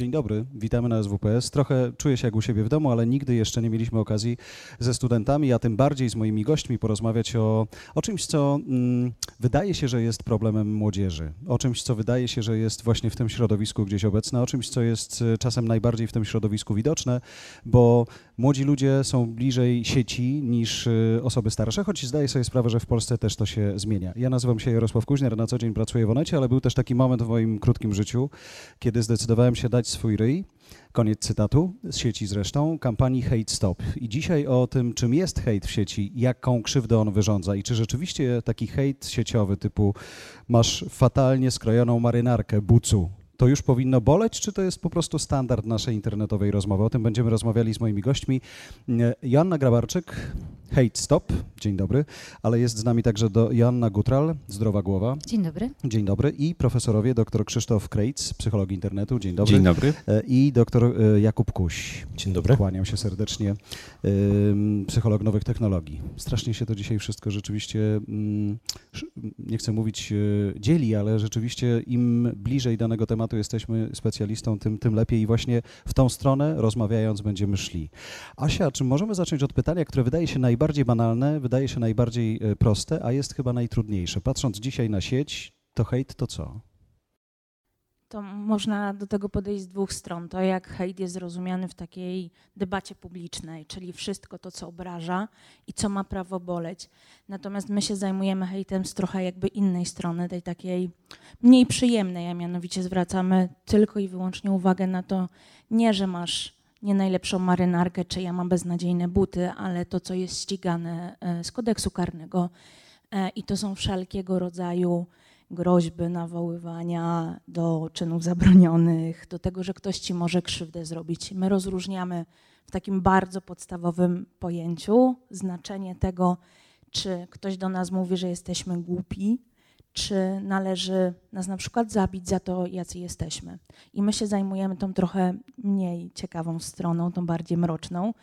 Dzień dobry, witamy na SWPS. Trochę czuję się jak u siebie w domu, ale nigdy jeszcze nie mieliśmy okazji ze studentami, a tym bardziej z moimi gośćmi porozmawiać o, o czymś, co mm, wydaje się, że jest problemem młodzieży, o czymś, co wydaje się, że jest właśnie w tym środowisku gdzieś obecne, o czymś, co jest e, czasem najbardziej w tym środowisku widoczne, bo młodzi ludzie są bliżej sieci niż y, osoby starsze, choć zdaję sobie sprawę, że w Polsce też to się zmienia. Ja nazywam się Jarosław Kuźniar, na co dzień pracuję w Onecie, ale był też taki moment w moim krótkim życiu, kiedy zdecydowałem się dać swój ryj. Koniec cytatu, z sieci zresztą, kampanii Hate Stop. I dzisiaj o tym, czym jest hejt w sieci, jaką krzywdę on wyrządza i czy rzeczywiście taki hejt sieciowy typu masz fatalnie skrojoną marynarkę, bucu, to już powinno boleć, czy to jest po prostu standard naszej internetowej rozmowy? O tym będziemy rozmawiali z moimi gośćmi. Joanna Grabarczyk, Hate Stop, dzień dobry, ale jest z nami także do Joanna Gutral, Zdrowa Głowa. Dzień dobry. Dzień dobry i profesorowie dr Krzysztof Krejc, psychologii internetu, dzień dobry. Dzień dobry. E, I dr e, Jakub Kuś. Dzień dobry. Kłaniam się serdecznie, Ym, psycholog nowych technologii. Strasznie się to dzisiaj wszystko rzeczywiście, mm, nie chcę mówić e, dzieli, ale rzeczywiście im bliżej danego tematu jesteśmy specjalistą, tym, tym lepiej i właśnie w tą stronę rozmawiając będziemy szli. Asia, czy możemy zacząć od pytania, które wydaje się najbardziej banalne, wydaje się najbardziej e, proste, a jest chyba najtrudniejsze. Patrząc dzisiaj na sieć, to hejt to co? To można do tego podejść z dwóch stron. To jak hejt jest rozumiany w takiej debacie publicznej, czyli wszystko to, co obraża i co ma prawo boleć. Natomiast my się zajmujemy hejtem z trochę jakby innej strony, tej takiej mniej przyjemnej, a mianowicie zwracamy tylko i wyłącznie uwagę na to, nie, że masz nie najlepszą marynarkę, czy ja mam beznadziejne buty, ale to, co jest ścigane e, z kodeksu karnego. E, I to są wszelkiego rodzaju groźby, nawoływania do czynów zabronionych, do tego, że ktoś ci może krzywdę zrobić. My rozróżniamy w takim bardzo podstawowym pojęciu znaczenie tego, czy ktoś do nas mówi, że jesteśmy głupi, czy należy nas na przykład zabić za to, jacy jesteśmy. I my się zajmujemy tą trochę mniej ciekawą stroną, tą bardziej mroczną.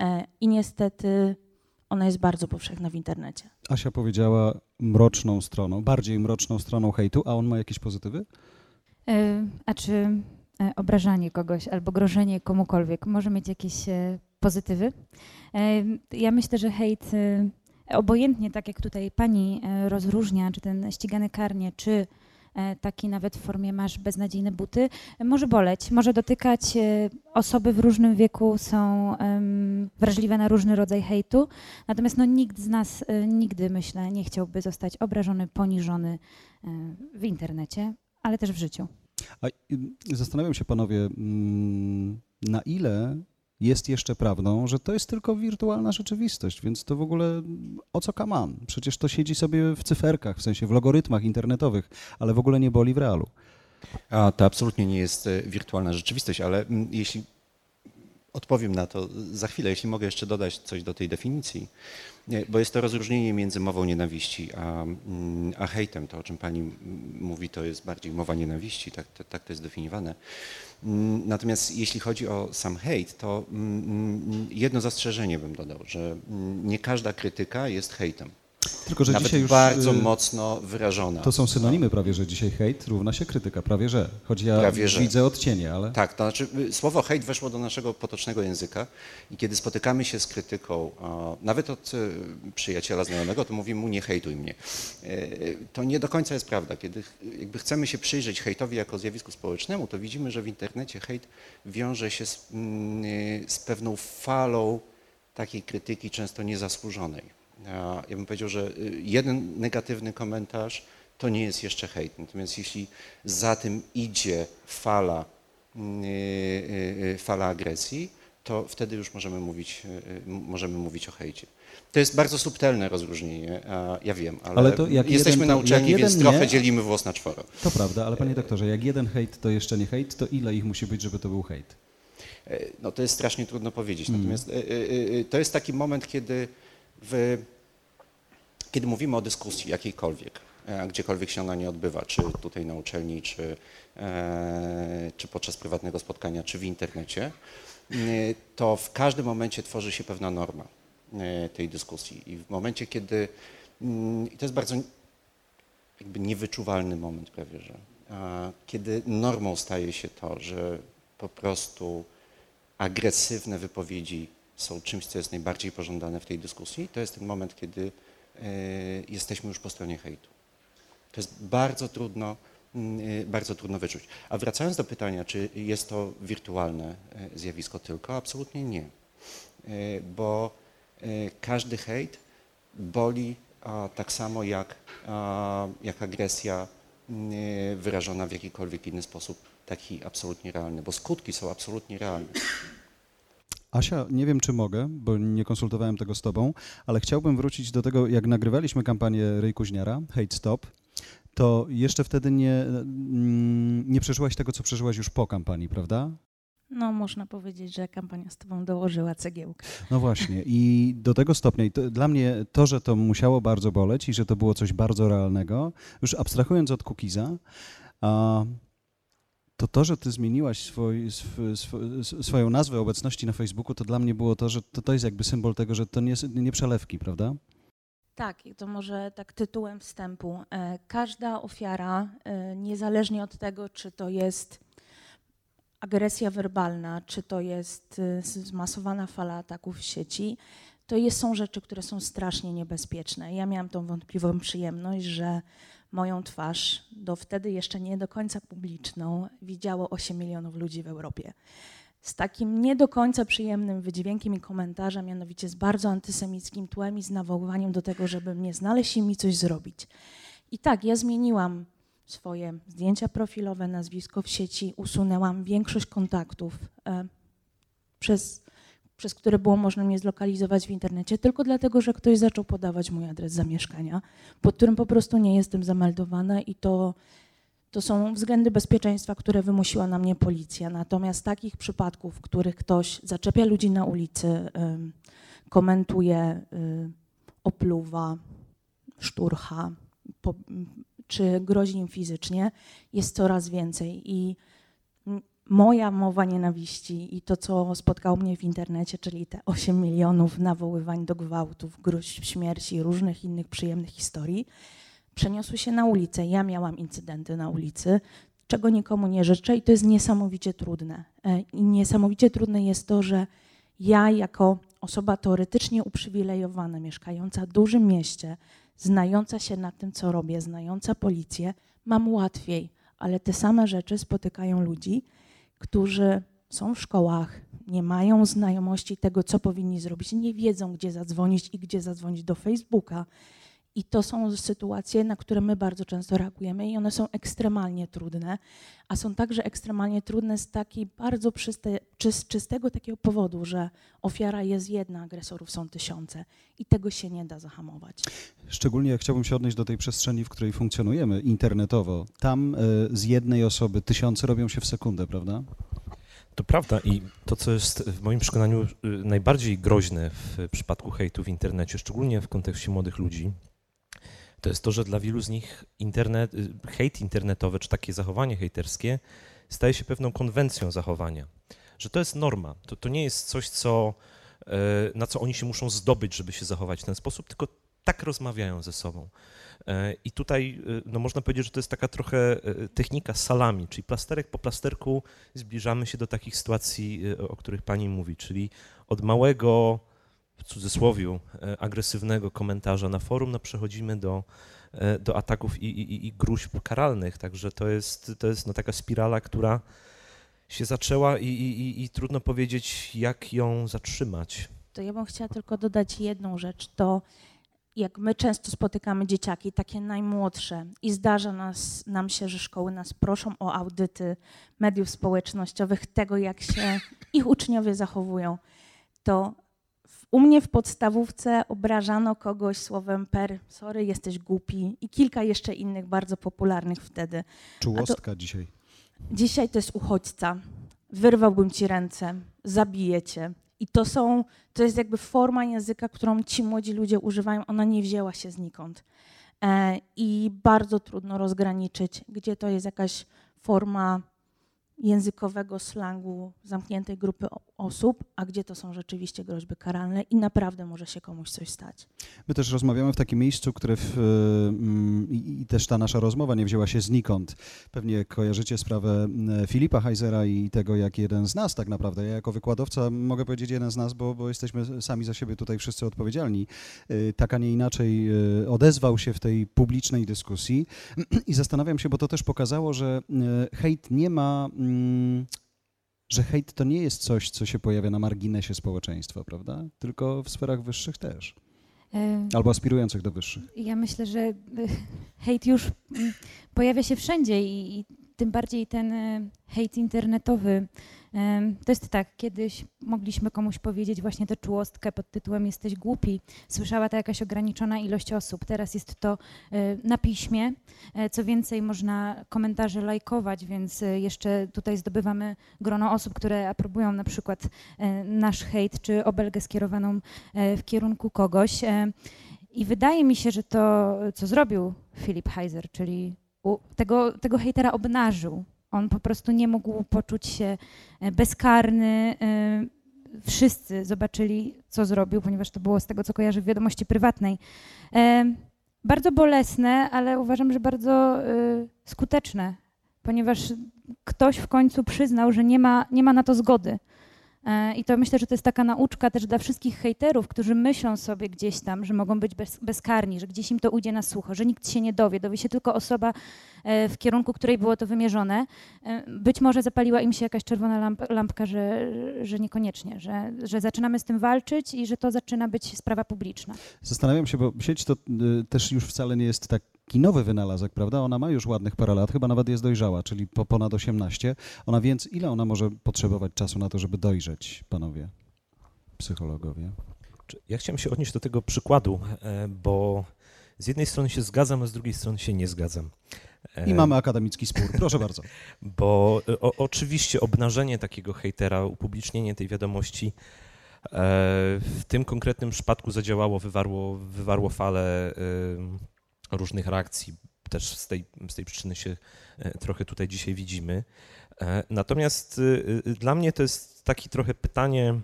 E, I niestety ona jest bardzo powszechna w internecie. Asia powiedziała mroczną stroną, bardziej mroczną stroną hejtu, a on ma jakieś pozytywy? E, A czy e, obrażanie kogoś albo grożenie komukolwiek może mieć jakieś pozytywy? Ja myślę, że hejt obojętnie, tak jak tutaj pani e, rozróżnia, czy ten ścigany karnie, czy e, taki nawet w formie masz beznadziejne buty, może boleć, może dotykać. e, Osoby w różnym wieku są wrażliwe na różny rodzaj hejtu, natomiast no, nikt z nas nigdy, myślę, nie chciałby zostać obrażony, poniżony w internecie, ale też w życiu. A zastanawiam się, panowie, mm, na ile jest jeszcze prawdą, że to jest tylko wirtualna rzeczywistość, więc to w ogóle o co kaman? Przecież to siedzi sobie w cyferkach, w sensie w logarytmach internetowych, ale w ogóle nie boli w realu. A to absolutnie nie jest e, wirtualna rzeczywistość, ale mm, jeśli odpowiem na to za chwilę, jeśli mogę jeszcze dodać coś do tej definicji, bo jest to rozróżnienie między mową nienawiści a, mm, a hejtem. To, o czym pani mówi, to jest bardziej mowa nienawiści, tak, tak, tak to jest definiowane. Mm, Natomiast jeśli chodzi o sam hejt, to mm, jedno zastrzeżenie bym dodał, że nie każda krytyka jest hejtem. Tylko, że Nawet dzisiaj już bardzo y, mocno wyrażona. to są synonimy prawie, że dzisiaj hejt równa się krytyka, prawie że. Choć ja Prawie że. widzę odcienie, ale... Tak, to znaczy y, słowo hejt weszło do naszego potocznego języka i kiedy spotykamy się z krytyką, nawet od y, przyjaciela znajomego, to mówimy mu nie hejtuj mnie. To nie do końca jest prawda. Kiedy jakby chcemy się przyjrzeć hejtowi jako zjawisku społecznemu, to widzimy, że w internecie hejt wiąże się z, mm, z pewną falą takiej krytyki, często niezasłużonej. Ja bym powiedział, że y, jeden negatywny komentarz to nie jest jeszcze hejt. Natomiast jeśli za tym idzie fala, y, y, fala agresji, to wtedy już możemy mówić, możemy mówić o hejcie. To jest bardzo subtelne rozróżnienie, ja wiem, ale, Ale to jak jesteśmy jeden nauczeni, jak więc trochę nie- dzielimy włos na czworo. To prawda, ale panie doktorze, jak jeden hejt to jeszcze nie hejt, to ile ich musi być, żeby to był hejt? E, No to jest strasznie trudno powiedzieć. Mm. Natomiast e, e, to jest taki moment, kiedy, w, kiedy mówimy o dyskusji jakiejkolwiek, e, gdziekolwiek się ona nie odbywa, czy tutaj na uczelni, czy, e, czy podczas prywatnego spotkania, czy w internecie, to w każdym momencie tworzy się pewna norma e, tej dyskusji. I w momencie, kiedy, i to jest bardzo jakby niewyczuwalny moment prawie, że kiedy normą staje się to, że po prostu agresywne wypowiedzi są czymś, co jest najbardziej pożądane w tej dyskusji, to jest ten moment, kiedy jesteśmy już po stronie hejtu. To jest bardzo trudno, mm, bardzo trudno wyczuć. A wracając do pytania, czy jest to wirtualne zjawisko tylko, absolutnie nie. Bo każdy hejt boli tak samo jak, jak agresja wyrażona w jakikolwiek inny sposób, taki absolutnie realny, bo skutki są absolutnie realne. Asia, nie wiem czy mogę, bo nie konsultowałem tego z tobą, ale chciałbym wrócić do tego, jak nagrywaliśmy kampanię Rej Kuźniara, Hate Stop, to jeszcze wtedy nie, mm, nie przeżyłaś tego, co przeżyłaś już po kampanii, prawda? No, można powiedzieć, że kampania z tobą dołożyła cegiełkę. No właśnie, i do tego stopnia, i to, dla mnie to, że to musiało bardzo boleć i że to było coś bardzo realnego, już abstrahując od cookiesa, a, to to, że ty zmieniłaś swój, sw, sw, swoją nazwę obecności na Facebooku, to dla mnie było to, że to, to jest jakby symbol tego, że to nie, nie przelewki, prawda? Tak, to może tak tytułem wstępu. E, każda ofiara, e, niezależnie od tego, czy to jest agresja werbalna, czy to jest y, zmasowana fala ataków w sieci, to jest, są rzeczy, które są strasznie niebezpieczne. Ja miałam tą wątpliwą przyjemność, że moją twarz, do wtedy jeszcze nie do końca publiczną, widziało 8 milionów ludzi w Europie. Z takim nie do końca przyjemnym wydźwiękiem i komentarzem, mianowicie z bardzo antysemickim tłem i z nawoływaniem do tego, żeby mnie znaleźć i mi coś zrobić. I tak, ja zmieniłam swoje zdjęcia profilowe, nazwisko w sieci, usunęłam większość kontaktów, e, przez, przez które było można mnie zlokalizować w internecie, tylko dlatego, że ktoś zaczął podawać mój adres zamieszkania, pod którym po prostu nie jestem zameldowana i to, to są względy bezpieczeństwa, które wymusiła na mnie policja. Natomiast takich przypadków, w których ktoś zaczepia ludzi na ulicy, komentuje, y, opluwa, szturcha, czy grozi im fizycznie, jest coraz więcej. I moja mowa nienawiści i to, co spotkało mnie w internecie, czyli te 8 milionów nawoływań do gwałtów, gruźb śmierci i różnych innych przyjemnych historii, przeniosły się na ulicę. Ja miałam incydenty na ulicy, czego nikomu nie życzę i to jest niesamowicie trudne. E, I niesamowicie trudne jest to, że ja jako osoba teoretycznie uprzywilejowana, mieszkająca w dużym mieście, znająca się na tym, co robię, znająca policję, mam łatwiej, ale te same rzeczy spotykają ludzi, którzy są w szkołach, nie mają znajomości tego, co powinni zrobić, nie wiedzą, gdzie zadzwonić i gdzie zadzwonić do Facebooka, i to są sytuacje, na które my bardzo często reagujemy i one są ekstremalnie trudne, a są także ekstremalnie trudne z takiej bardzo czyste, czy, czystego takiego powodu, że ofiara jest jedna, agresorów są tysiące i tego się nie da zahamować. Szczególnie jak chciałbym się odnieść do tej przestrzeni, w której funkcjonujemy internetowo. Tam y, z jednej osoby tysiące robią się w sekundę, prawda? To prawda i to, co jest w moim przekonaniu y, najbardziej groźne w przypadku hejtu w internecie, szczególnie w kontekście młodych ludzi, to jest to, że dla wielu z nich internet, y, hejt internetowy, czy takie zachowanie hejterskie staje się pewną konwencją zachowania. Że to jest norma. To, to nie jest coś, co, e, na co oni się muszą zdobyć, żeby się zachować w ten sposób, tylko tak rozmawiają ze sobą. E, I tutaj y, no można powiedzieć, że to jest taka trochę e, technika salami, czyli plasterek po plasterku zbliżamy się do takich sytuacji, o których pani mówi, czyli od małego w cudzysłowie e, agresywnego komentarza na forum, no przechodzimy do, e, do ataków i, i, i gruźb karalnych. Także to jest, to jest no taka spirala, która się zaczęła i, i, i trudno powiedzieć, jak ją zatrzymać. To ja bym chciała tylko dodać jedną rzecz. To jak my często spotykamy dzieciaki, takie najmłodsze, i zdarza nas, nam się, że szkoły nas proszą o audyty mediów społecznościowych, tego jak się ich uczniowie zachowują, to u mnie w podstawówce obrażano kogoś słowem per, sorry, jesteś głupi i kilka jeszcze innych bardzo popularnych wtedy. Czułostka to, dzisiaj. Dzisiaj to jest uchodźca. Wyrwałbym ci ręce, zabiję cię. I to są, to jest jakby forma języka, którą ci młodzi ludzie używają. Ona nie wzięła się znikąd. E, I bardzo trudno rozgraniczyć, gdzie to jest jakaś forma językowego slangu zamkniętej grupy osób, a gdzie to są rzeczywiście groźby karalne i naprawdę może się komuś coś stać. My też rozmawiamy w takim miejscu, które w, mm, i, i też ta nasza rozmowa nie wzięła się znikąd. Pewnie kojarzycie sprawę mm, Filipa Heisera i tego, jak jeden z nas tak naprawdę, ja jako wykładowca mogę powiedzieć jeden z nas, bo, bo jesteśmy sami za siebie tutaj wszyscy odpowiedzialni, y, tak a nie inaczej odezwał się w tej publicznej dyskusji i zastanawiam się, bo to też pokazało, że hejt nie ma... że hejt to nie jest coś, co się pojawia na marginesie społeczeństwa, prawda? Tylko w sferach wyższych też. Albo aspirujących do wyższych. Ja myślę, że hejt już pojawia się wszędzie i, i tym bardziej ten y, hejt internetowy. Em, To jest tak, kiedyś mogliśmy komuś powiedzieć właśnie tę czułostkę pod tytułem jesteś głupi. Słyszała to jakaś ograniczona ilość osób. Teraz jest to y, na piśmie. E, Co więcej, można komentarze lajkować, więc jeszcze tutaj zdobywamy grono osób, które aprobują na przykład e, nasz hejt czy obelgę skierowaną e, w kierunku kogoś. E, I wydaje mi się, że to, co zrobił Philip Heiser, czyli tego, tego hejtera obnażył. On po prostu nie mógł poczuć się e, bezkarny. e, Wszyscy zobaczyli, co zrobił, ponieważ to było z tego, co kojarzę w wiadomości prywatnej. E, Bardzo bolesne, ale uważam, że bardzo skuteczne, ponieważ ktoś w końcu przyznał, że nie ma, nie ma na to zgody. E, I to myślę, że to jest taka nauczka też dla wszystkich hejterów, którzy myślą sobie gdzieś tam, że mogą być bez, bezkarni, że gdzieś im to ujdzie na sucho, że nikt się nie dowie, dowie się tylko osoba, e, w kierunku której było to wymierzone. E, Być może zapaliła im się jakaś czerwona lamp, lampka, że, że niekoniecznie, że, że zaczynamy z tym walczyć i że to zaczyna być sprawa publiczna. Zastanawiam się, bo sieć to też już wcale nie jest taki nowy wynalazek, prawda? Ona ma już ładnych parę lat, chyba nawet jest dojrzała, czyli po ponad 18. Ona więc, ile ona może potrzebować czasu na to, żeby dojrzeć, panowie psychologowie? Ja chciałem się odnieść do tego przykładu, e, bo z jednej strony się zgadzam, a z drugiej strony się nie zgadzam. E, I mamy akademicki spór, proszę bardzo. Bo e, o, oczywiście obnażenie takiego hejtera, upublicznienie tej wiadomości w tym konkretnym przypadku zadziałało, wywarło, wywarło falę różnych reakcji. Też z tej, z tej przyczyny się e, trochę tutaj dzisiaj widzimy. E, Natomiast e, e, dla mnie to jest takie trochę pytanie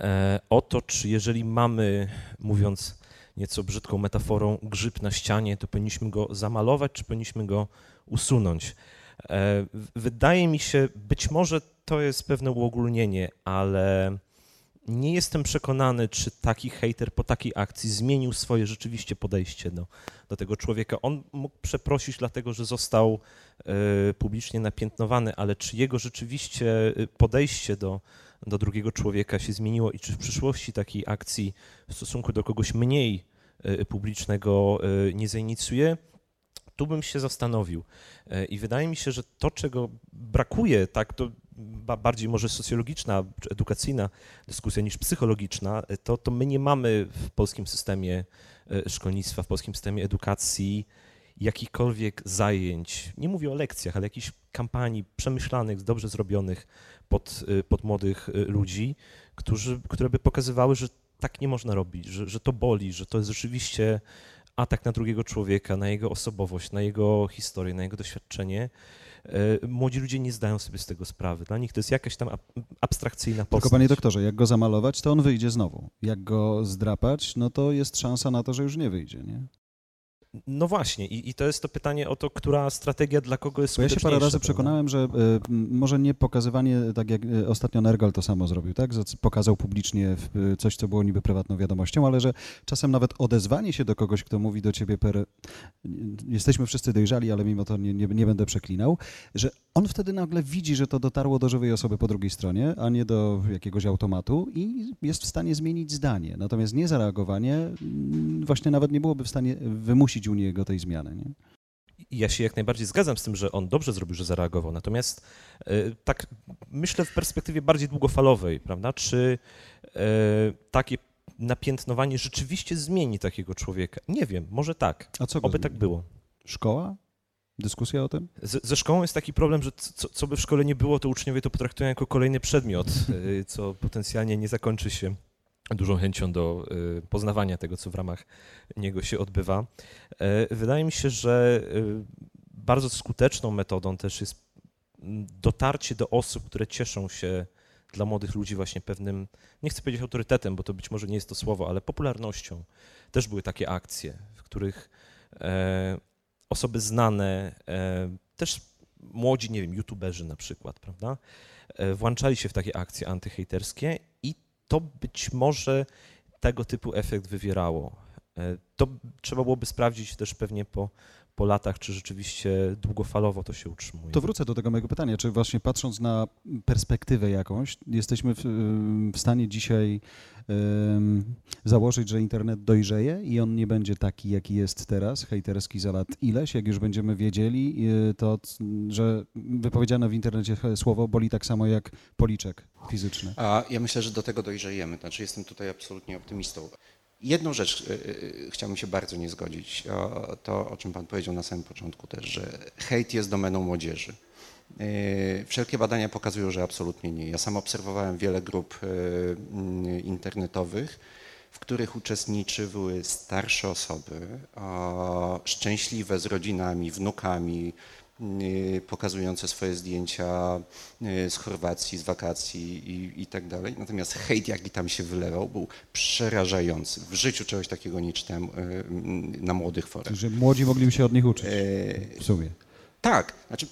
e, o to, czy jeżeli mamy, mówiąc nieco brzydką metaforą, grzyb na ścianie, to powinniśmy go zamalować, czy powinniśmy go usunąć. Wydaje mi się, być może to jest pewne uogólnienie, ale nie jestem przekonany, czy taki hater po takiej akcji zmienił swoje rzeczywiście podejście do, do tego człowieka. On mógł przeprosić, dlatego że został e, publicznie napiętnowany, ale czy jego rzeczywiście e, podejście do, do drugiego człowieka się zmieniło i czy w przyszłości takiej akcji w stosunku do kogoś mniej e, publicznego e, nie zainicjuje, tu bym się zastanowił. I wydaje mi się, że to, czego brakuje, tak, to bardziej może socjologiczna czy edukacyjna dyskusja niż psychologiczna, e, to, to my nie mamy w polskim systemie e, szkolnictwa, w polskim systemie edukacji jakichkolwiek zajęć, nie mówię o lekcjach, ale jakichś kampanii przemyślanych, dobrze zrobionych pod, e, pod młodych ludzi, którzy, które by pokazywały, że tak nie można robić, że, że to boli, że to jest rzeczywiście atak na drugiego człowieka, na jego osobowość, na jego historię, na jego doświadczenie. E, Młodzi ludzie nie zdają sobie z tego sprawy. Dla nich to jest jakaś tam ab- abstrakcyjna postać. Tylko panie doktorze, jak go zamalować, to on wyjdzie znowu. Jak go zdrapać, no to jest szansa na to, że już nie wyjdzie, nie? No właśnie, i, i to jest to pytanie o to, która strategia dla kogo jest Bo ja się skuteczniejsza. parę razy prawda? przekonałem, że y, może nie pokazywanie, tak jak y, ostatnio Nergal to samo zrobił, tak? Pokazał publicznie y, coś, co było niby prywatną wiadomością, ale że czasem nawet odezwanie się do kogoś, kto mówi do ciebie per... Jesteśmy wszyscy dojrzali, ale mimo to nie, nie, nie będę przeklinał, że on wtedy nagle widzi, że to dotarło do żywej osoby po drugiej stronie, a nie do jakiegoś automatu i jest w stanie zmienić zdanie. Natomiast niezareagowanie właśnie nawet nie byłoby w stanie wymusić u niego tej zmiany, nie? Ja się jak najbardziej zgadzam z tym, że on dobrze zrobił, że zareagował. Natomiast e, tak myślę w perspektywie bardziej długofalowej, prawda? Czy e, takie napiętnowanie rzeczywiście zmieni takiego człowieka? Nie wiem, może tak. A co Oby tak było. Szkoła? Dyskusja o tym? Z, ze szkołą jest taki problem, że co, co by w szkole nie było, to uczniowie to potraktują jako kolejny przedmiot, y, co potencjalnie nie zakończy się dużą chęcią do y, poznawania tego, co w ramach niego się odbywa. E, Wydaje mi się, że y, bardzo skuteczną metodą też jest mm, dotarcie do osób, które cieszą się dla młodych ludzi właśnie pewnym, nie chcę powiedzieć autorytetem, bo to być może nie jest to słowo, ale popularnością. Też były takie akcje, w których e, osoby znane, e, też młodzi, nie wiem, youtuberzy na przykład, prawda, włączali się w takie akcje antyhejterskie to być może tego typu efekt wywierało. E, To trzeba byłoby sprawdzić też pewnie po, po latach, czy rzeczywiście długofalowo to się utrzymuje. To wrócę do tego mojego pytania, czy właśnie patrząc na perspektywę jakąś, jesteśmy w, w stanie dzisiaj em, założyć, że internet dojrzeje i on nie będzie taki, jaki jest teraz, hejterski za lat ileś, jak już będziemy wiedzieli, y, to, że wypowiedziane w internecie słowo boli tak samo jak policzek fizyczny. A ja myślę, że do tego dojrzejemy. Znaczy jestem tutaj absolutnie optymistą. Jedną rzecz y, y, chciałbym się bardzo nie zgodzić, to o czym Pan powiedział na samym początku też, że hejt jest domeną młodzieży. Y, Wszelkie badania pokazują, że absolutnie nie. Ja sam obserwowałem wiele grup internetowych, w których uczestniczyły starsze osoby, szczęśliwe z rodzinami, wnukami, pokazujące swoje zdjęcia y, z Chorwacji, z wakacji i, i tak dalej. Natomiast hejt, jaki tam się wylewał, był przerażający. W życiu czegoś takiego nie czytałem y, na młodych forach. Że młodzi mogliby się od nich uczyć Y, w sumie. tak, znaczy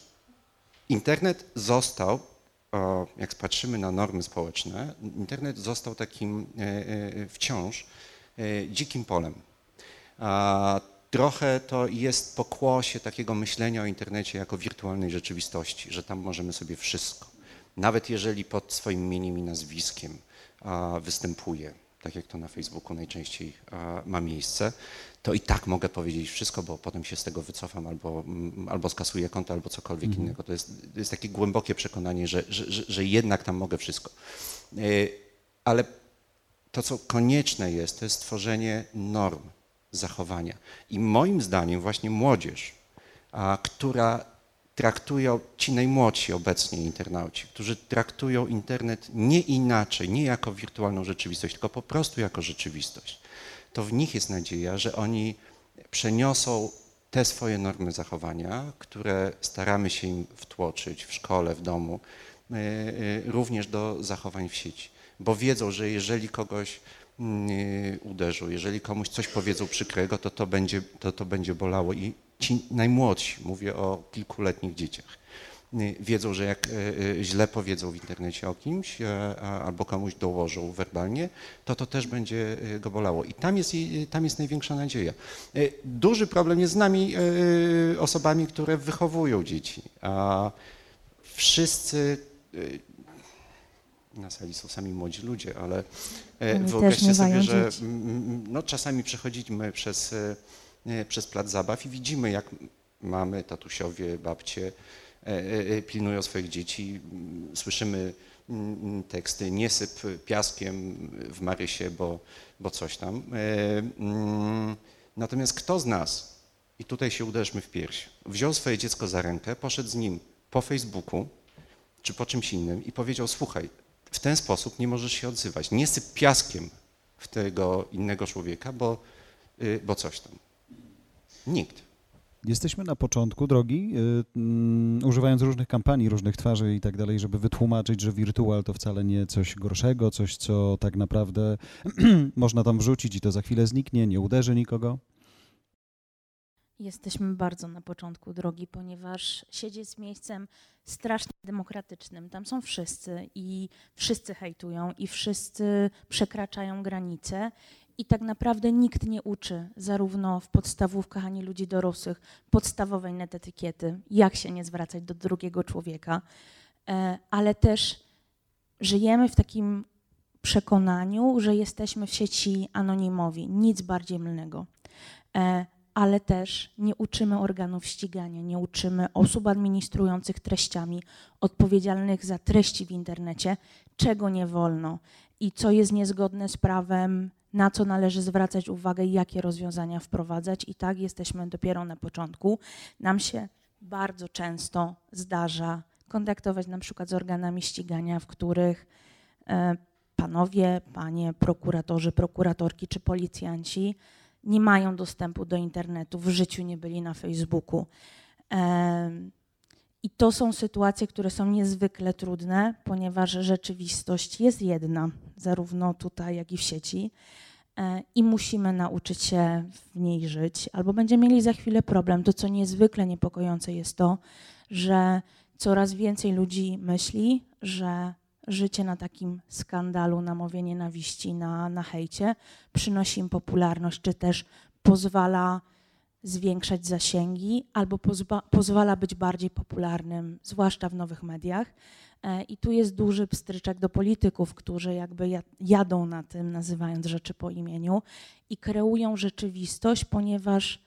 internet został, jak patrzymy na normy społeczne, internet został takim e, e, wciąż e, dzikim polem. Trochę to jest pokłosie takiego myślenia o internecie jako wirtualnej rzeczywistości, że tam możemy sobie wszystko. Nawet jeżeli pod swoim imieniem i nazwiskiem a, występuje, tak jak to na Facebooku najczęściej a, ma miejsce, to i tak mogę powiedzieć wszystko, bo potem się z tego wycofam albo, mm, albo skasuję konto, albo cokolwiek innego. To jest, to jest takie głębokie przekonanie, że, że, że, że jednak tam mogę wszystko. Yy, Ale to, co konieczne jest, to jest stworzenie norm zachowania. I moim zdaniem właśnie młodzież, a, która traktują, ci najmłodsi obecnie internauci, którzy traktują internet nie inaczej, nie jako wirtualną rzeczywistość, tylko po prostu jako rzeczywistość, to w nich jest nadzieja, że oni przeniosą te swoje normy zachowania, które staramy się im wtłoczyć w szkole, w domu, y, y, również do zachowań w sieci. Bo wiedzą, że jeżeli kogoś y, uderzą, jeżeli komuś coś powiedzą przykrego, to to będzie, to, to będzie bolało. I ci najmłodsi, mówię o kilkuletnich dzieciach, y, wiedzą, że jak y, źle powiedzą w internecie o kimś e, albo komuś dołożą werbalnie, to to też będzie go bolało. I tam jest, tam jest największa nadzieja. Duży problem jest z nami, osobami, które wychowują dzieci. A wszyscy, na sali są sami młodzi ludzie, ale e, Oni wyobraźcie sobie, że no, czasami przechodzimy przez, e, e, przez plac zabaw i widzimy, jak mamy, tatusiowie, babcie pilnują swoich dzieci. Słyszymy teksty, nie syp piaskiem w Marysie, bo, bo coś tam. Natomiast kto z nas, i tutaj się uderzmy w pierś, wziął swoje dziecko za rękę, poszedł z nim po Facebooku czy po czymś innym i powiedział, słuchaj, w ten sposób nie możesz się odzywać. Nie syp piaskiem w tego innego człowieka, bo, y, bo coś tam. Nikt. Jesteśmy na początku drogi, y, mm, używając różnych kampanii, różnych twarzy i tak dalej, żeby wytłumaczyć, że wirtual to wcale nie coś gorszego, coś, co tak naprawdę można tam wrzucić i to za chwilę zniknie, nie uderzy nikogo. Jesteśmy bardzo na początku drogi, ponieważ sieć jest miejscem strasznie demokratycznym. Tam są wszyscy i wszyscy hejtują i wszyscy przekraczają granice. I tak naprawdę nikt nie uczy, zarówno w podstawówkach, ani ludzi dorosłych, podstawowej netetykiety, jak się nie zwracać do drugiego człowieka, E, ale też żyjemy w takim przekonaniu, że jesteśmy w sieci anonimowi. Nic bardziej mylnego. Ale też nie uczymy organów ścigania, nie uczymy osób administrujących treściami, odpowiedzialnych za treści w internecie, czego nie wolno i co jest niezgodne z prawem, na co należy zwracać uwagę jakie rozwiązania wprowadzać. I tak jesteśmy dopiero na początku. Nam się bardzo często zdarza kontaktować na przykład z organami ścigania, w których e, panowie, panie prokuratorzy, prokuratorki czy policjanci nie mają dostępu do internetu, w życiu nie byli na Facebooku. I to są sytuacje, które są niezwykle trudne, ponieważ rzeczywistość jest jedna, zarówno tutaj, jak i w sieci. E, I musimy nauczyć się w niej żyć, albo będziemy mieli za chwilę problem. To, co niezwykle niepokojące, jest to, że coraz więcej ludzi myśli, że życie na takim skandalu, na mowie nienawiści, na, na hejcie przynosi im popularność, czy też pozwala zwiększać zasięgi, albo pozba, pozwala być bardziej popularnym, zwłaszcza w nowych mediach. E, I tu jest duży pstryczek do polityków, którzy jakby jadą na tym, nazywając rzeczy po imieniu i kreują rzeczywistość, ponieważ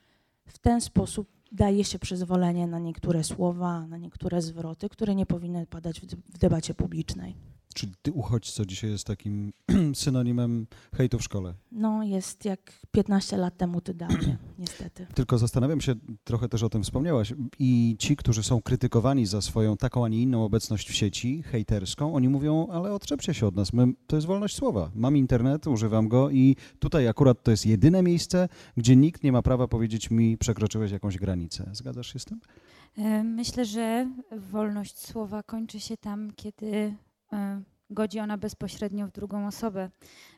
w ten sposób daje się przyzwolenie na niektóre słowa, na niektóre zwroty, które nie powinny padać w debacie publicznej. Czyli ty uchodźco dzisiaj jest takim synonimem hejtu w szkole? No jest jak 15 lat temu ty dawniej, niestety. Tylko zastanawiam się, trochę też o tym wspomniałaś, i ci, którzy są krytykowani za swoją taką, a nie inną obecność w sieci, hejterską, oni mówią, ale odczepcie się od nas, My, to jest wolność słowa. Mam internet, używam go i tutaj akurat to jest jedyne miejsce, gdzie nikt nie ma prawa powiedzieć mi, przekroczyłeś jakąś granicę. Zgadzasz się z tym? E, myślę, że wolność słowa kończy się tam, kiedy godzi ona bezpośrednio w drugą osobę.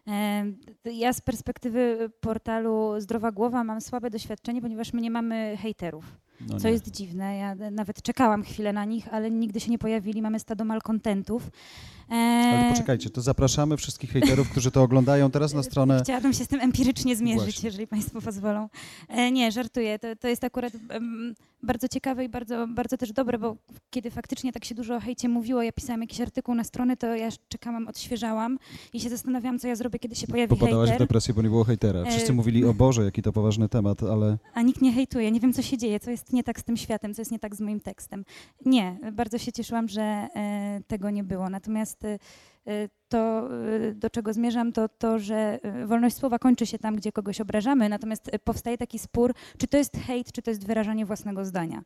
E, ja z perspektywy portalu Zdrowa Głowa mam słabe doświadczenie, ponieważ my nie mamy hejterów. No co jest dziwne. Ja nawet czekałam chwilę na nich, ale nigdy się nie pojawili. Mamy stado malkontentów. Ale poczekajcie, to zapraszamy wszystkich hejterów, którzy to oglądają teraz na stronę. Chciałabym się z tym empirycznie zmierzyć, Właśnie. jeżeli Państwo pozwolą. E, nie, żartuję. To, to jest akurat um, bardzo ciekawe i bardzo, bardzo też dobre, bo kiedy faktycznie tak się dużo o hejcie mówiło, ja pisałam jakiś artykuł na stronę, to ja czekałam, odświeżałam i się zastanawiałam, co ja zrobię, kiedy się pojawi Popadałaś hejter. w depresję, bo nie było hejtera. Wszyscy e... mówili, o Boże, jaki to poważny temat, ale... A nikt nie hejtuje. Nie wiem, co się dzieje, co jest nie tak z tym światem, co jest nie tak z moim tekstem. Nie, bardzo się cieszyłam, że e, tego nie było. Natomiast e, to, y, do czego zmierzam, to to, że y, wolność słowa kończy się tam, gdzie kogoś obrażamy, natomiast y, powstaje taki spór, czy to jest hejt, czy to jest wyrażanie własnego zdania.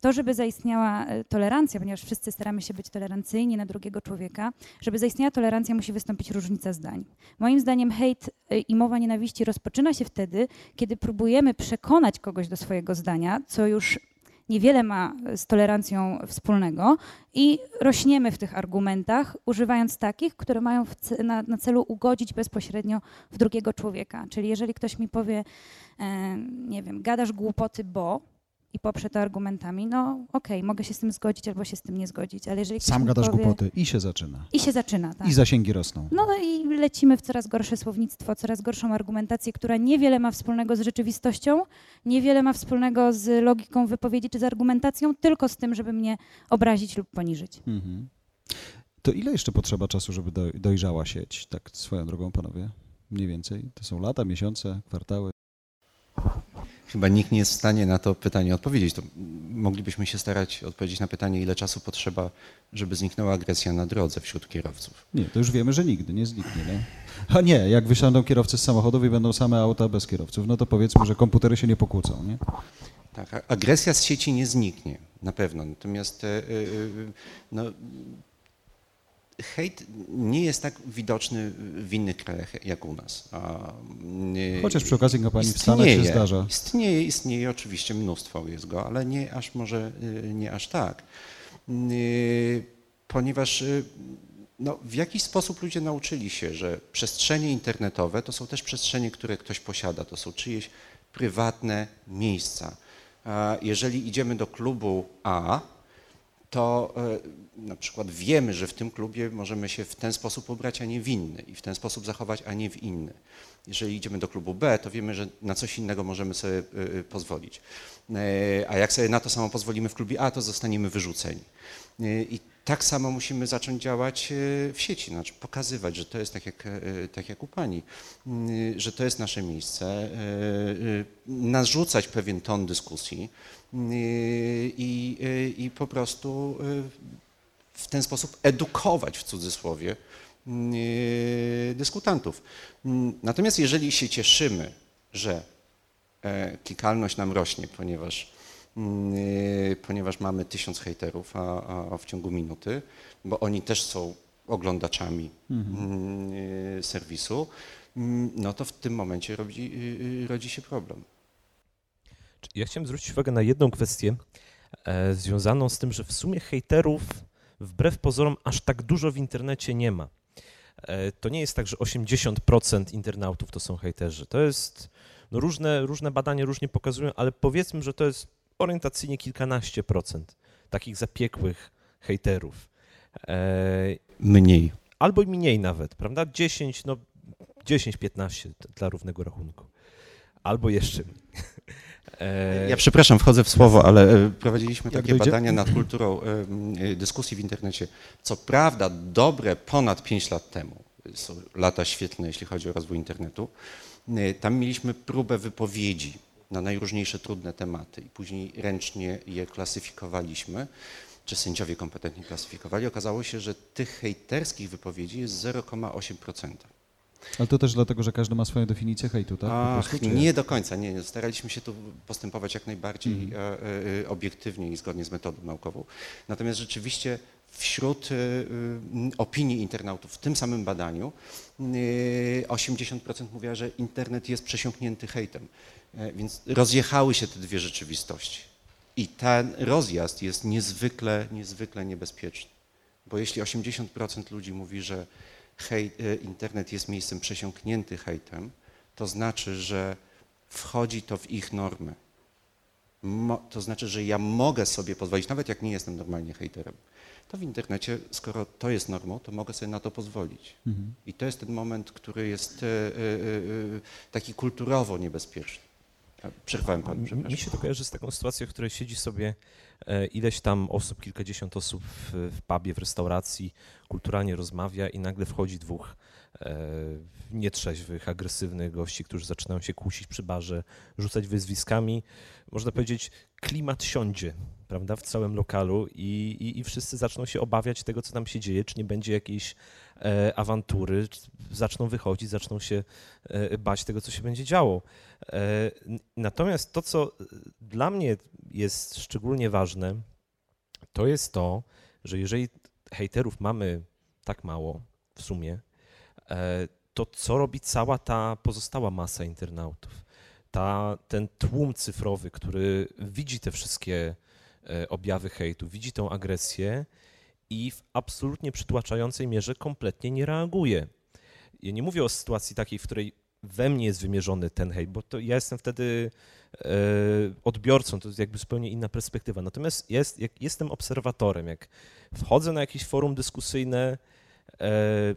To, żeby zaistniała tolerancja, ponieważ wszyscy staramy się być tolerancyjni na drugiego człowieka, żeby zaistniała tolerancja, musi wystąpić różnica zdań. Moim zdaniem hejt i mowa nienawiści rozpoczyna się wtedy, kiedy próbujemy przekonać kogoś do swojego zdania, co już niewiele ma z tolerancją wspólnego i rośniemy w tych argumentach, używając takich, które mają na, celu ugodzić bezpośrednio w drugiego człowieka. Czyli jeżeli ktoś mi powie, e, nie wiem, gadasz głupoty, bo i poprze to argumentami, no okej, okay, mogę się z tym zgodzić albo się z tym nie zgodzić, ale jeżeli Sam gadasz powie, głupoty i się zaczyna. I się zaczyna, tak. I zasięgi rosną. No i lecimy w coraz gorsze słownictwo, coraz gorszą argumentację, która niewiele ma wspólnego z rzeczywistością, niewiele ma wspólnego z logiką wypowiedzi czy z argumentacją, tylko z tym, żeby mnie obrazić lub poniżyć. Mhm. To ile jeszcze potrzeba czasu, żeby dojrzała sieć, tak swoją drogą, panowie? Mniej więcej? To są lata, miesiące, kwartały? Chyba nikt nie jest w stanie na to pytanie odpowiedzieć. To moglibyśmy się starać odpowiedzieć na pytanie, ile czasu potrzeba, żeby zniknęła agresja na drodze wśród kierowców. Nie, to już wiemy, że nigdy nie zniknie. Nie? A nie, jak wysiądą kierowcy z samochodów i będą same auta bez kierowców, no to powiedzmy, że komputery się nie pokłócą. Nie? Tak, agresja z sieci nie zniknie, na pewno. Natomiast e, e, no, hejt nie jest tak widoczny w innych krajach jak u nas. Chociaż przy okazji kampanii w Stanach się zdarza. Istnieje, istnieje oczywiście mnóstwo jest go, ale nie aż może y, nie aż tak. Y, ponieważ y, no, w jakiś sposób ludzie nauczyli się, że przestrzenie internetowe to są też przestrzenie, które ktoś posiada, to są czyjeś prywatne miejsca. Jeżeli idziemy do klubu A, to e, na przykład wiemy, że w tym klubie możemy się w ten sposób ubrać, a nie w inny i w ten sposób zachować, a nie w inny. Jeżeli idziemy do klubu B, to wiemy, że na coś innego możemy sobie e, pozwolić. E, a jak sobie na to samo pozwolimy w klubie A, to zostaniemy wyrzuceni. I tak samo musimy zacząć działać w sieci, znaczy pokazywać, że to jest tak jak, tak jak u Pani, że to jest nasze miejsce, narzucać pewien ton dyskusji, i, i po prostu w ten sposób edukować w cudzysłowie y, dyskutantów. Natomiast jeżeli się cieszymy, że e, klikalność nam rośnie, ponieważ, ponieważ mamy tysiąc hejterów a, a w ciągu minuty, bo oni też są oglądaczami mhm. serwisu, no to w tym momencie rodzi, rodzi się problem. Ja chciałem zwrócić uwagę na jedną kwestię. e, związaną z tym, że w sumie hejterów wbrew pozorom aż tak dużo w internecie nie ma. E, to nie jest tak, że 80% internautów to są hejterzy. To jest, no różne, różne badania różnie pokazują, ale powiedzmy, że to jest orientacyjnie kilkanaście procent takich zapiekłych hejterów. E, Mniej. albo mniej nawet, prawda? 10, no 10-15 dla równego rachunku. Albo jeszcze mniej. E, Ja przepraszam, wchodzę w słowo, ale e, prowadziliśmy Jak takie dojdzie- badania nad kulturą dyskusji w internecie. Co prawda, dobre ponad 5 lat temu, są lata świetne, jeśli chodzi o rozwój internetu, tam mieliśmy próbę wypowiedzi na najróżniejsze trudne tematy i później ręcznie je klasyfikowaliśmy, czy sędziowie kompetentni klasyfikowali. Okazało się, że tych hejterskich wypowiedzi jest 0,8%. Ale to też dlatego, że każdy ma swoją definicję hejtu, tak? Ach, prostu, nie do końca, nie, nie. Staraliśmy się tu postępować jak najbardziej e, e, obiektywnie i zgodnie z metodą naukową. Natomiast rzeczywiście wśród e, e, opinii internautów w tym samym badaniu e, 80% mówiła, że internet jest przesiąknięty hejtem. E, Więc rozjechały się te dwie rzeczywistości. I ten rozjazd jest niezwykle, niezwykle niebezpieczny. Bo jeśli 80% ludzi mówi, że hejt, e, internet jest miejscem przesiąknięty hejtem, to znaczy, że wchodzi to w ich normy. To znaczy, że ja mogę sobie pozwolić, nawet jak nie jestem normalnie hejterem, to w internecie, skoro to jest normą, to mogę sobie na to pozwolić. Mhm. I to jest ten moment, który jest e, e, e, taki kulturowo niebezpieczny. Przerwałem panu, Mi- Mi przepraszam. się to kojarzy z taką sytuacją, w której siedzi sobie e, ileś tam osób, kilkadziesiąt osób w, w pubie, w restauracji, kulturalnie rozmawia i nagle wchodzi dwóch nietrzeźwych, agresywnych gości, którzy zaczynają się kłócić przy barze, rzucać wyzwiskami. Można powiedzieć, klimat siądzie, prawda, w całym lokalu i, i, i wszyscy zaczną się obawiać tego, co tam się dzieje, czy nie będzie jakiejś e, awantury, zaczną wychodzić, zaczną się e, bać tego, co się będzie działo. E, Natomiast to, co e, dla mnie jest szczególnie ważne, to jest to, że jeżeli hejterów mamy tak mało w sumie, e, to co robi cała ta pozostała masa internautów? Ta, ten tłum cyfrowy, który widzi te wszystkie e, objawy hejtu, widzi tą agresję i w absolutnie przytłaczającej mierze kompletnie nie reaguje. Ja nie mówię o sytuacji takiej, w której we mnie jest wymierzony ten hejt, bo to ja jestem wtedy e, odbiorcą, to jest jakby zupełnie inna perspektywa. Natomiast jest, jak jestem obserwatorem, jak wchodzę na jakieś forum dyskusyjne, e,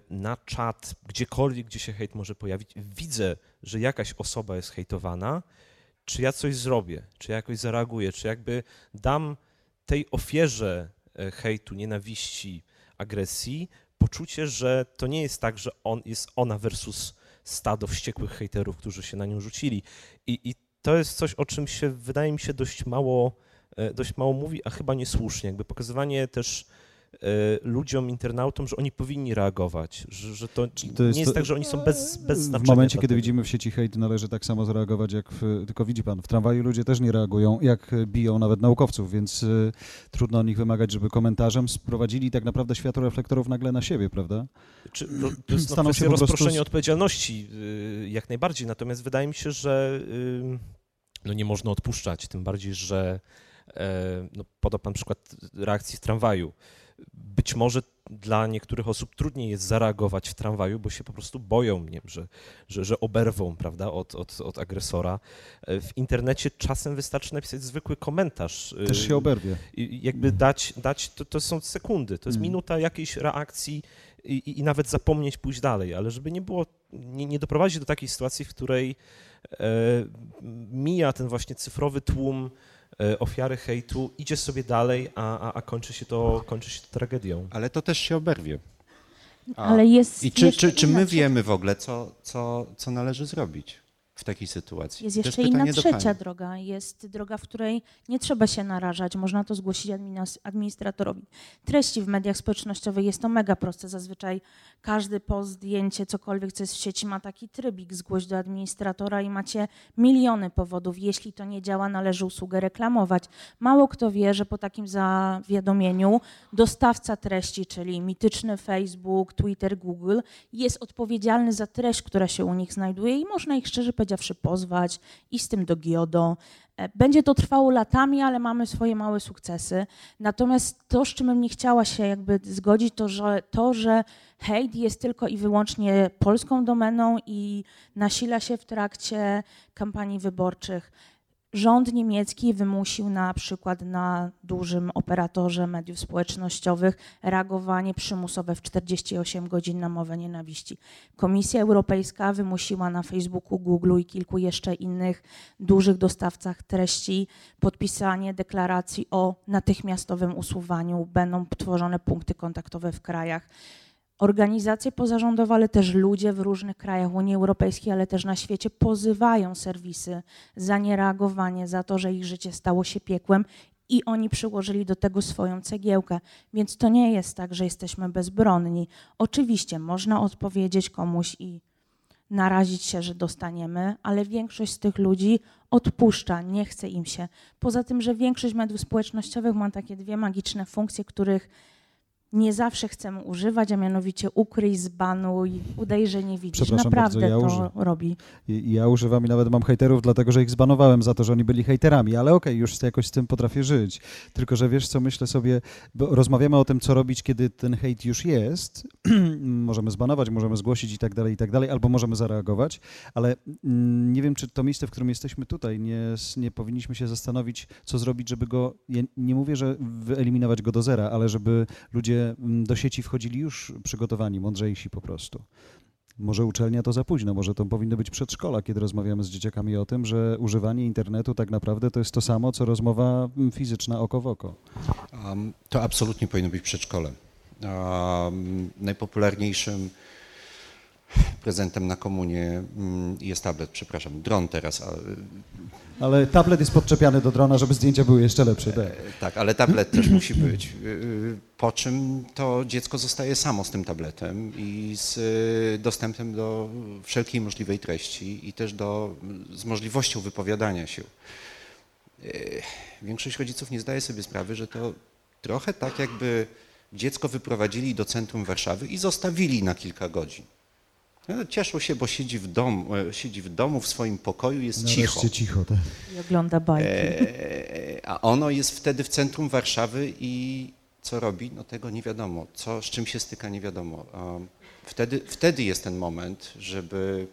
na czat, gdziekolwiek, gdzie się hejt może pojawić, widzę, że jakaś osoba jest hejtowana, czy ja coś zrobię, czy ja jakoś zareaguję, czy jakby dam tej ofierze e, hejtu, nienawiści, agresji poczucie, że to nie jest tak, że on jest ona versus stado wściekłych hejterów, którzy się na nią rzucili. I, i to jest coś, o czym się wydaje mi się dość mało, e, dość mało mówi, a chyba niesłusznie. Jakby pokazywanie też e, ludziom, internautom, że oni powinni reagować, że, że to, to jest nie jest to- tak, że oni są bez, bez W znaczenia. momencie, dla kiedy widzimy w sieci hejt, należy tak samo zareagować, jak w, tylko widzi pan, w tramwaju ludzie też nie reagują, jak biją nawet naukowców, więc y, trudno od nich wymagać, żeby komentarzem sprowadzili tak naprawdę światło reflektorów nagle na siebie, prawda? Czy, to, to jest no, się prostu z- odpowiedzialności y, jak najbardziej, natomiast wydaje mi się, że y, no nie można odpuszczać, tym bardziej, że e, no, podał pan przykład reakcji w tramwaju. Być może dla niektórych osób trudniej jest zareagować w tramwaju, bo się po prostu boją, nie że, że, że oberwą prawda, od, od, od agresora. W internecie czasem wystarczy napisać zwykły komentarz. y, Też się oberwie. jakby dać, dać to, to są sekundy, to jest Mhm. minuta jakiejś reakcji i, i, nawet zapomnieć pójść dalej, ale żeby nie było, nie, nie doprowadzić do takiej sytuacji, w której e, mija ten właśnie cyfrowy tłum ofiary hejtu, idzie sobie dalej, a, a, a kończy, się to, kończy się to tragedią. Ale to też się oberwie. A- Ale jest I czy, czy, czy my wiemy w ogóle, co, co, co należy zrobić w takiej sytuacji? Jest jeszcze inna trzecia droga. Jest droga, w której nie trzeba się narażać. Można to zgłosić adminis- administratorowi. Treści w mediach społecznościowych jest to mega proste. Zazwyczaj każdy post, zdjęcie, cokolwiek, co jest w sieci ma taki trybik zgłoś do administratora i macie miliony powodów. Jeśli to nie działa, należy usługę reklamować. Mało kto wie, że po takim zawiadomieniu dostawca treści, czyli mityczny Facebook, Twitter, Google, jest odpowiedzialny za treść, która się u nich znajduje i można ich szczerze powiedziawszy pozwać i z tym do GIODO. E, Będzie to trwało latami, ale mamy swoje małe sukcesy. Natomiast to, z czym bym nie chciała się jakby zgodzić, to że, to, że hejt jest tylko i wyłącznie polską domeną i nasila się w trakcie kampanii wyborczych. Rząd niemiecki wymusił na przykład na dużym operatorze mediów społecznościowych reagowanie przymusowe w 48 godzin na mowę nienawiści. Komisja Europejska wymusiła na Facebooku, Google i kilku jeszcze innych dużych dostawcach treści podpisanie deklaracji o natychmiastowym usuwaniu. Będą tworzone punkty kontaktowe w krajach. Organizacje pozarządowe, ale też ludzie w różnych krajach Unii Europejskiej, ale też na świecie pozywają serwisy za niereagowanie, za to, że ich życie stało się piekłem i oni przyłożyli do tego swoją cegiełkę. Więc to nie jest tak, że jesteśmy bezbronni. Oczywiście można odpowiedzieć komuś i narazić się, że dostaniemy, ale większość z tych ludzi odpuszcza, nie chce im się. Poza tym, że większość mediów społecznościowych ma takie dwie magiczne funkcje, których nie zawsze chcemy używać, a mianowicie ukryj, zbanuj, udaj, że nie widzisz. Naprawdę bardzo, ja to uży- robi. Ja używam i nawet mam hejterów, dlatego że ich zbanowałem za to, że oni byli hejterami, ale okej, już jakoś z tym potrafię żyć. Tylko, że wiesz co, myślę sobie, bo rozmawiamy o tym, co robić, kiedy ten hejt już jest. możemy zbanować, możemy zgłosić i tak dalej, i tak dalej, albo możemy zareagować, ale mm, nie wiem, czy to miejsce, w którym jesteśmy tutaj, nie, nie powinniśmy się zastanowić, co zrobić, żeby go, ja nie mówię, że wyeliminować go do zera, ale żeby ludzie mm, do sieci wchodzili już przygotowani, mądrzejsi po prostu. Może uczelnia to za późno, może to powinno być przedszkola, kiedy rozmawiamy z dzieciakami o tym, że używanie internetu tak naprawdę to jest to samo, co rozmowa mm, fizyczna oko w oko. Um, to absolutnie powinno być przedszkole. Um, najpopularniejszym prezentem na komunie mm, jest tablet, przepraszam, dron teraz. Ale tablet jest podczepiany do drona, żeby zdjęcia były jeszcze lepsze. Tak. tak, ale tablet też musi być. Y, Po czym to dziecko zostaje samo z tym tabletem i z y, dostępem do wszelkiej możliwej treści i też do, z możliwością wypowiadania się. Y, Większość rodziców nie zdaje sobie sprawy, że to trochę tak jakby dziecko wyprowadzili do centrum Warszawy i zostawili na kilka godzin. No, Cieszą się, bo siedzi w, domu, e, siedzi w domu, w swoim pokoju, jest cicho. Nareszcie cicho. Tak. I ogląda bajki. E, A ono jest wtedy w centrum Warszawy i co robi? No tego nie wiadomo. Co, z czym się styka, nie wiadomo. Wtedy, wtedy jest ten moment, żeby,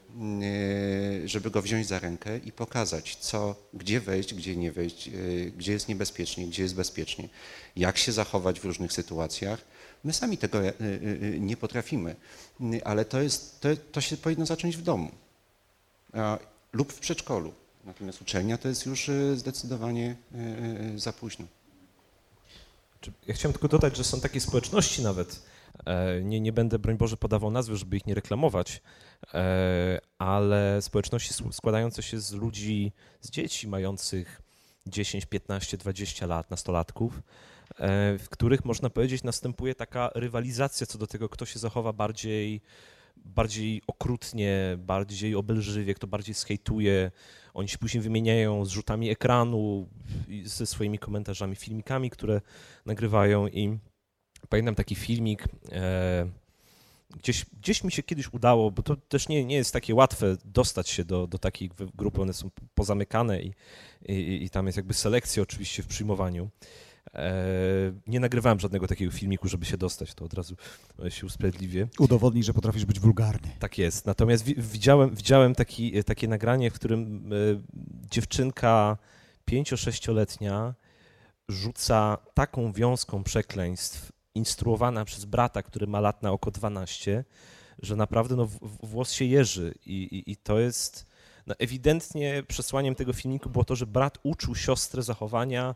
e, żeby go wziąć za rękę i pokazać, co, gdzie wejść, gdzie nie wejść, e, gdzie jest niebezpiecznie, gdzie jest bezpiecznie, jak się zachować w różnych sytuacjach. My sami tego e, e, nie potrafimy, ale to, jest, to, to się powinno zacząć w domu lub w przedszkolu. Natomiast uczelnia to jest już e, zdecydowanie e, e, za późno. Ja chciałem tylko dodać, że są takie społeczności nawet, e, nie, nie będę, broń Boże, podawał nazwy, żeby ich nie reklamować, e, ale społeczności składające się z ludzi, z dzieci mających 10, 15, 20 lat, nastolatków, e, w których można powiedzieć następuje taka rywalizacja co do tego, kto się zachowa bardziej, bardziej okrutnie, bardziej obelżywie, kto bardziej skejtuje. Oni się później wymieniają z rzutami ekranu, ze swoimi komentarzami, filmikami, które nagrywają i pamiętam taki filmik, e, gdzieś, gdzieś mi się kiedyś udało, bo to też nie, nie jest takie łatwe dostać się do, do takich wy- grup, one są pozamykane i, i, i tam jest jakby selekcja oczywiście w przyjmowaniu. E, nie nagrywałem żadnego takiego filmiku, żeby się dostać, to od razu e, się usprawiedliwię. Udowodnij, że potrafisz być wulgarny. Tak jest. Natomiast wi- widziałem, widziałem taki, takie nagranie, w którym e, dziewczynka 5-6-letnia rzuca taką wiązką przekleństw, instruowana przez brata, który ma lat na oko 12, że naprawdę no, włos się jeży. I, i, i to jest. No, ewidentnie przesłaniem tego filmiku było to, że brat uczył siostrę zachowania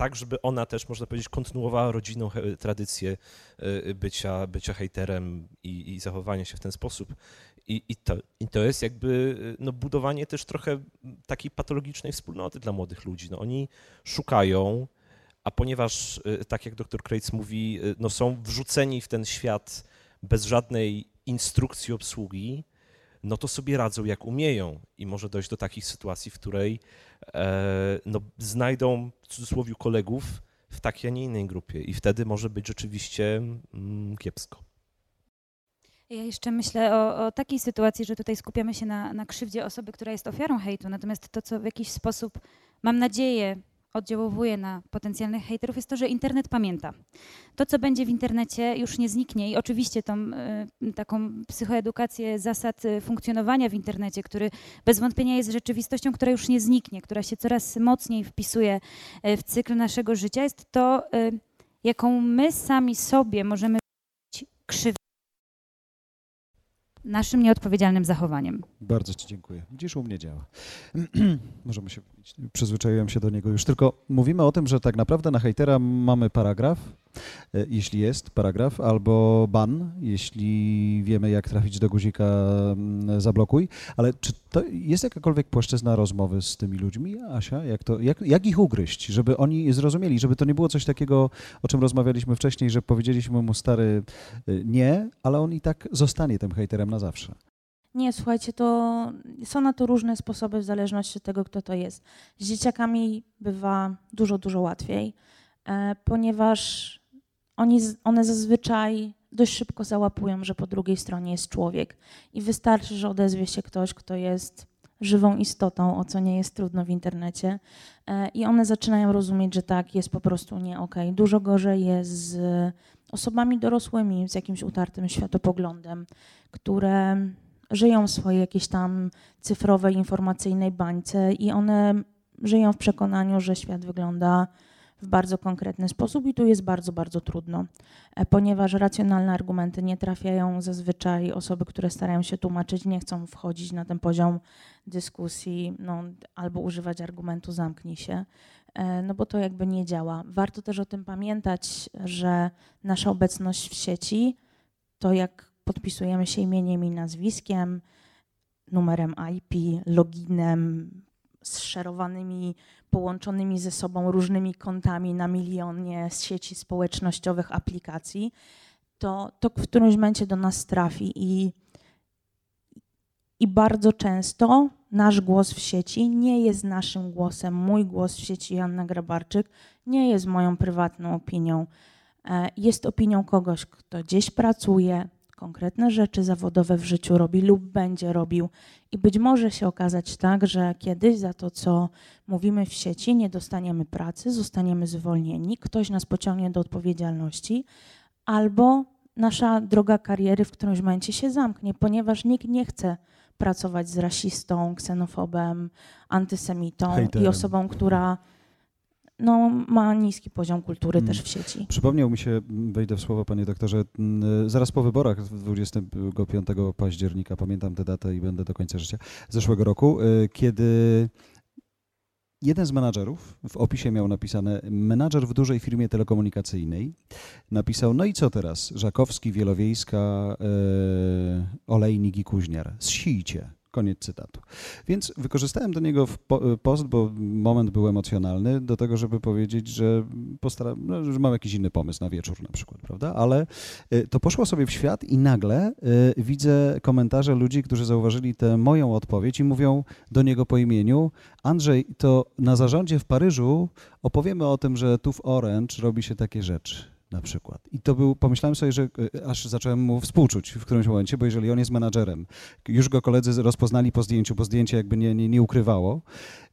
tak, żeby ona też, można powiedzieć, kontynuowała rodzinną tradycję e, bycia, bycia hejterem i, i zachowania się w ten sposób. I, i, to, I to jest jakby no, budowanie też trochę takiej patologicznej wspólnoty dla młodych ludzi. No, oni szukają, a ponieważ, y, tak jak dr Kreitz mówi, y, no, są wrzuceni w ten świat bez żadnej instrukcji obsługi, no to sobie radzą jak umieją. I może dojść do takich sytuacji, w której e, no, znajdą w cudzysłowie kolegów w takiej, a nie innej grupie. I wtedy może być rzeczywiście mm, kiepsko. Ja jeszcze myślę o, o takiej sytuacji, że tutaj skupiamy się na, na krzywdzie osoby, która jest ofiarą hejtu, natomiast to, co w jakiś sposób mam nadzieję, oddziałuje na potencjalnych hejterów, jest to, że internet pamięta. To, co będzie w internecie, już nie zniknie i oczywiście tą y, taką psychoedukację zasad y, funkcjonowania w internecie, który bez wątpienia jest rzeczywistością, która już nie zniknie, która się coraz mocniej wpisuje y, w cykl naszego życia, jest to, jaką my sami sobie możemy krzywdę naszym nieodpowiedzialnym zachowaniem. Bardzo Ci dziękuję. Widzisz, u mnie działa. Możemy się, przyzwyczaiłem się do niego już. Tylko mówimy o tym, że tak naprawdę na hejtera mamy paragraf, e, jeśli jest paragraf, albo ban, jeśli wiemy, jak trafić do guzika mm, zablokuj. Ale czy to jest jakakolwiek płaszczyzna rozmowy z tymi ludźmi, Asia? Jak, to, jak, jak ich ugryźć, żeby oni zrozumieli, żeby to nie było coś takiego, o czym rozmawialiśmy wcześniej, że powiedzieliśmy mu stary y, nie, ale on i tak zostanie tym hejterem na zawsze. Nie, słuchajcie, to są na to różne sposoby w zależności od tego, kto to jest. Z dzieciakami bywa dużo, dużo łatwiej, e, ponieważ oni, one zazwyczaj dość szybko załapują, że po drugiej stronie jest człowiek i wystarczy, że odezwie się ktoś, kto jest żywą istotą, o co nie jest trudno w internecie e, i one zaczynają rozumieć, że tak, jest po prostu nie okej. Dużo gorzej jest z osobami dorosłymi, z jakimś utartym światopoglądem, które żyją w swojej jakiejś tam cyfrowej, informacyjnej bańce i one żyją w przekonaniu, że świat wygląda w bardzo konkretny sposób i tu jest bardzo, bardzo trudno, e, ponieważ racjonalne argumenty nie trafiają zazwyczaj osoby, które starają się tłumaczyć, nie chcą wchodzić na ten poziom dyskusji no, albo używać argumentu zamknij się, e, no bo to jakby nie działa. Warto też o tym pamiętać, że nasza obecność w sieci to jak podpisujemy się imieniem i nazwiskiem, numerem IP, loginem, zszerowanymi, połączonymi ze sobą różnymi kontami na milionie z sieci społecznościowych aplikacji, to, to w którymś momencie do nas trafi i, i bardzo często nasz głos w sieci nie jest naszym głosem. Mój głos w sieci, Janna Grabarczyk, nie jest moją prywatną opinią. E, Jest opinią kogoś, kto gdzieś pracuje, konkretne rzeczy zawodowe w życiu robi lub będzie robił. I być może się okazać tak, że kiedyś za to, co mówimy w sieci, nie dostaniemy pracy, zostaniemy zwolnieni, ktoś nas pociągnie do odpowiedzialności, albo nasza droga kariery w którymś momencie się zamknie, ponieważ nikt nie chce pracować z rasistą, ksenofobem, antysemitą i Hejterem. osobą, która no, ma niski poziom kultury Mm. też w sieci. Przypomniał mi się, m, wejdę w słowo panie doktorze, m, zaraz po wyborach 25 października, pamiętam tę datę i będę do końca życia, zeszłego roku, y, kiedy jeden z menadżerów w opisie miał napisane menadżer w dużej firmie telekomunikacyjnej, napisał, no i co teraz, Żakowski, Wielowiejska, y, Olejnik i Kuźniar, zsijcie. Koniec cytatu. Więc wykorzystałem do niego po, post, bo moment był emocjonalny, do tego, żeby powiedzieć, że postaram, no, że mam jakiś inny pomysł na wieczór na przykład, prawda? Ale y, to poszło sobie w świat i nagle y, widzę komentarze ludzi, którzy zauważyli tę moją odpowiedź i mówią do niego po imieniu, Andrzej, to na zarządzie w Paryżu opowiemy o tym, że tu w Orange robi się takie rzeczy. Na przykład. I to był, pomyślałem sobie, że y, aż zacząłem mu współczuć w którymś momencie, bo jeżeli on jest menadżerem, już go koledzy rozpoznali po zdjęciu, bo zdjęcie jakby nie, nie, nie ukrywało,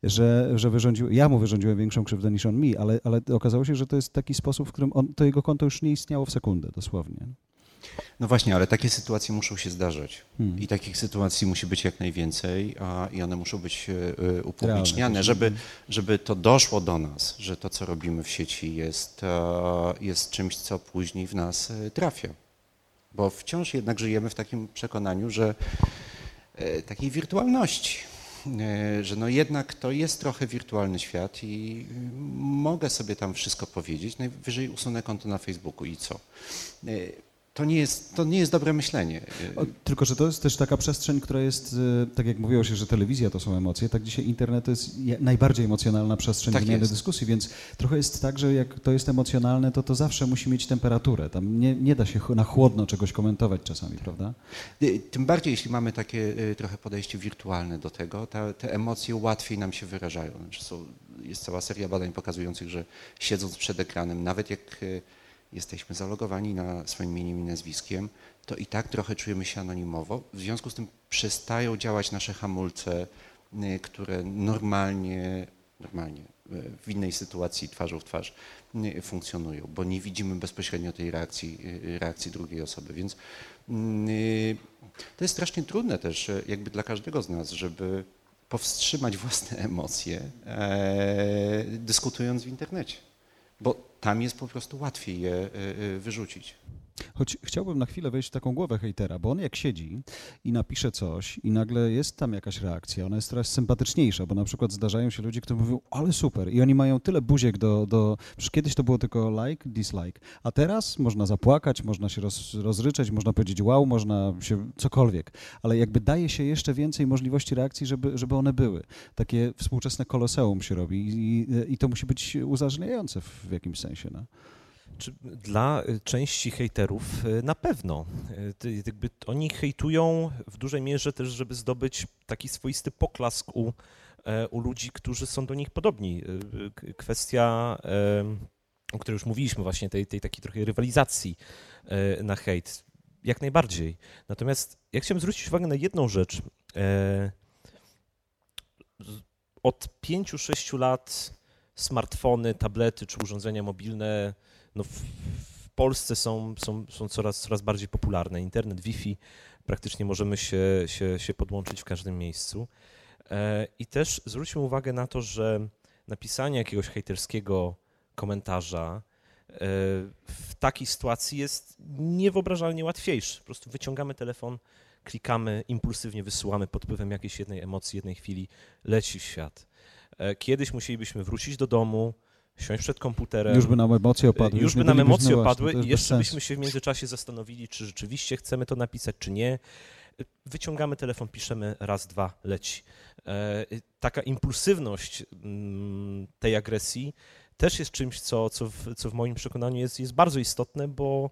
że, że wyrządził, ja mu wyrządziłem większą krzywdę niż on mi, ale, ale okazało się, że to jest taki sposób, w którym on, to jego konto już nie istniało w sekundę, dosłownie. No właśnie, ale takie sytuacje muszą się zdarzać. Hmm. I takich sytuacji musi być jak najwięcej, a, i one muszą być e, upubliczniane, Realne. żeby, żeby to doszło do nas, że to, co robimy w sieci, jest, e, jest czymś, co później w nas e, trafia. Bo wciąż jednak żyjemy w takim przekonaniu, że e, takiej wirtualności, że no jednak to jest trochę wirtualny świat i y, mogę sobie tam wszystko powiedzieć, najwyżej usunę konto na Facebooku i co? E, To nie jest, to nie jest dobre myślenie. E, O, tylko, że to jest też taka przestrzeń, która jest, y, tak jak mówiło się, że telewizja to są emocje, tak dzisiaj internet to jest je- najbardziej emocjonalna przestrzeń Tak wymiany jest. dyskusji, więc trochę jest tak, że jak to jest emocjonalne, to to zawsze musi mieć temperaturę. Tam nie, nie da się na chłodno czegoś komentować czasami, prawda? Y, Tym bardziej, jeśli mamy takie y, trochę podejście wirtualne do tego, ta, te emocje łatwiej nam się wyrażają. Znaczy są, jest cała seria badań pokazujących, że siedząc przed ekranem, nawet jak y, jesteśmy zalogowani na swoim imieniem i nazwiskiem, to i tak trochę czujemy się anonimowo. W związku z tym przestają działać nasze hamulce, y, które normalnie normalnie e, w innej sytuacji twarzą w twarz nie funkcjonują, bo nie widzimy bezpośrednio tej reakcji, reakcji drugiej osoby, więc to jest strasznie trudne też jakby dla każdego z nas, żeby powstrzymać własne emocje, e, dyskutując w internecie, bo tam jest po prostu łatwiej je e, e, wyrzucić. Choć chciałbym na chwilę wejść w taką głowę hejtera, bo on jak siedzi i napisze coś i nagle jest tam jakaś reakcja, ona jest coraz sympatyczniejsza, bo na przykład zdarzają się ludzie, którzy mówią, ale super i oni mają tyle buziek do, do... Przecież kiedyś to było tylko like, dislike, a teraz można zapłakać, można się roz, rozryczeć, można powiedzieć wow, można się cokolwiek, ale jakby daje się jeszcze więcej możliwości reakcji, żeby, żeby one były. Takie współczesne koloseum się robi i, i to musi być uzależniające w, w jakimś sensie. No. Dla y, części hejterów y, na pewno. Y, Jakby oni hejtują w dużej mierze też, żeby zdobyć taki swoisty poklask u, e, u ludzi, którzy są do nich podobni. Kwestia, o której już mówiliśmy, właśnie tej, tej takiej trochę rywalizacji e, na hejt. Jak najbardziej. Natomiast ja chciałem zwrócić uwagę na jedną rzecz. E, Od 5-6 lat smartfony, tablety czy urządzenia mobilne no w, w Polsce są, są, są coraz, coraz bardziej popularne. Internet, Wi-Fi, praktycznie możemy się, się, się podłączyć w każdym miejscu. E, I też zwróćmy uwagę na to, że napisanie jakiegoś hejterskiego komentarza e, w takiej sytuacji jest niewyobrażalnie łatwiejsze. Po prostu wyciągamy telefon, klikamy, impulsywnie wysyłamy pod wpływem jakiejś jednej emocji, jednej chwili, leci w świat. E, Kiedyś musielibyśmy wrócić do domu, siąść przed komputerem. Już by nam emocje opadły. Już by nam emocje no opadły i jeszcze byśmy się w międzyczasie zastanowili, czy rzeczywiście chcemy to napisać, czy nie. Wyciągamy telefon, piszemy raz, dwa, leci. E, Taka impulsywność mm, tej agresji też jest czymś, co, co, w, co w moim przekonaniu jest, jest bardzo istotne, bo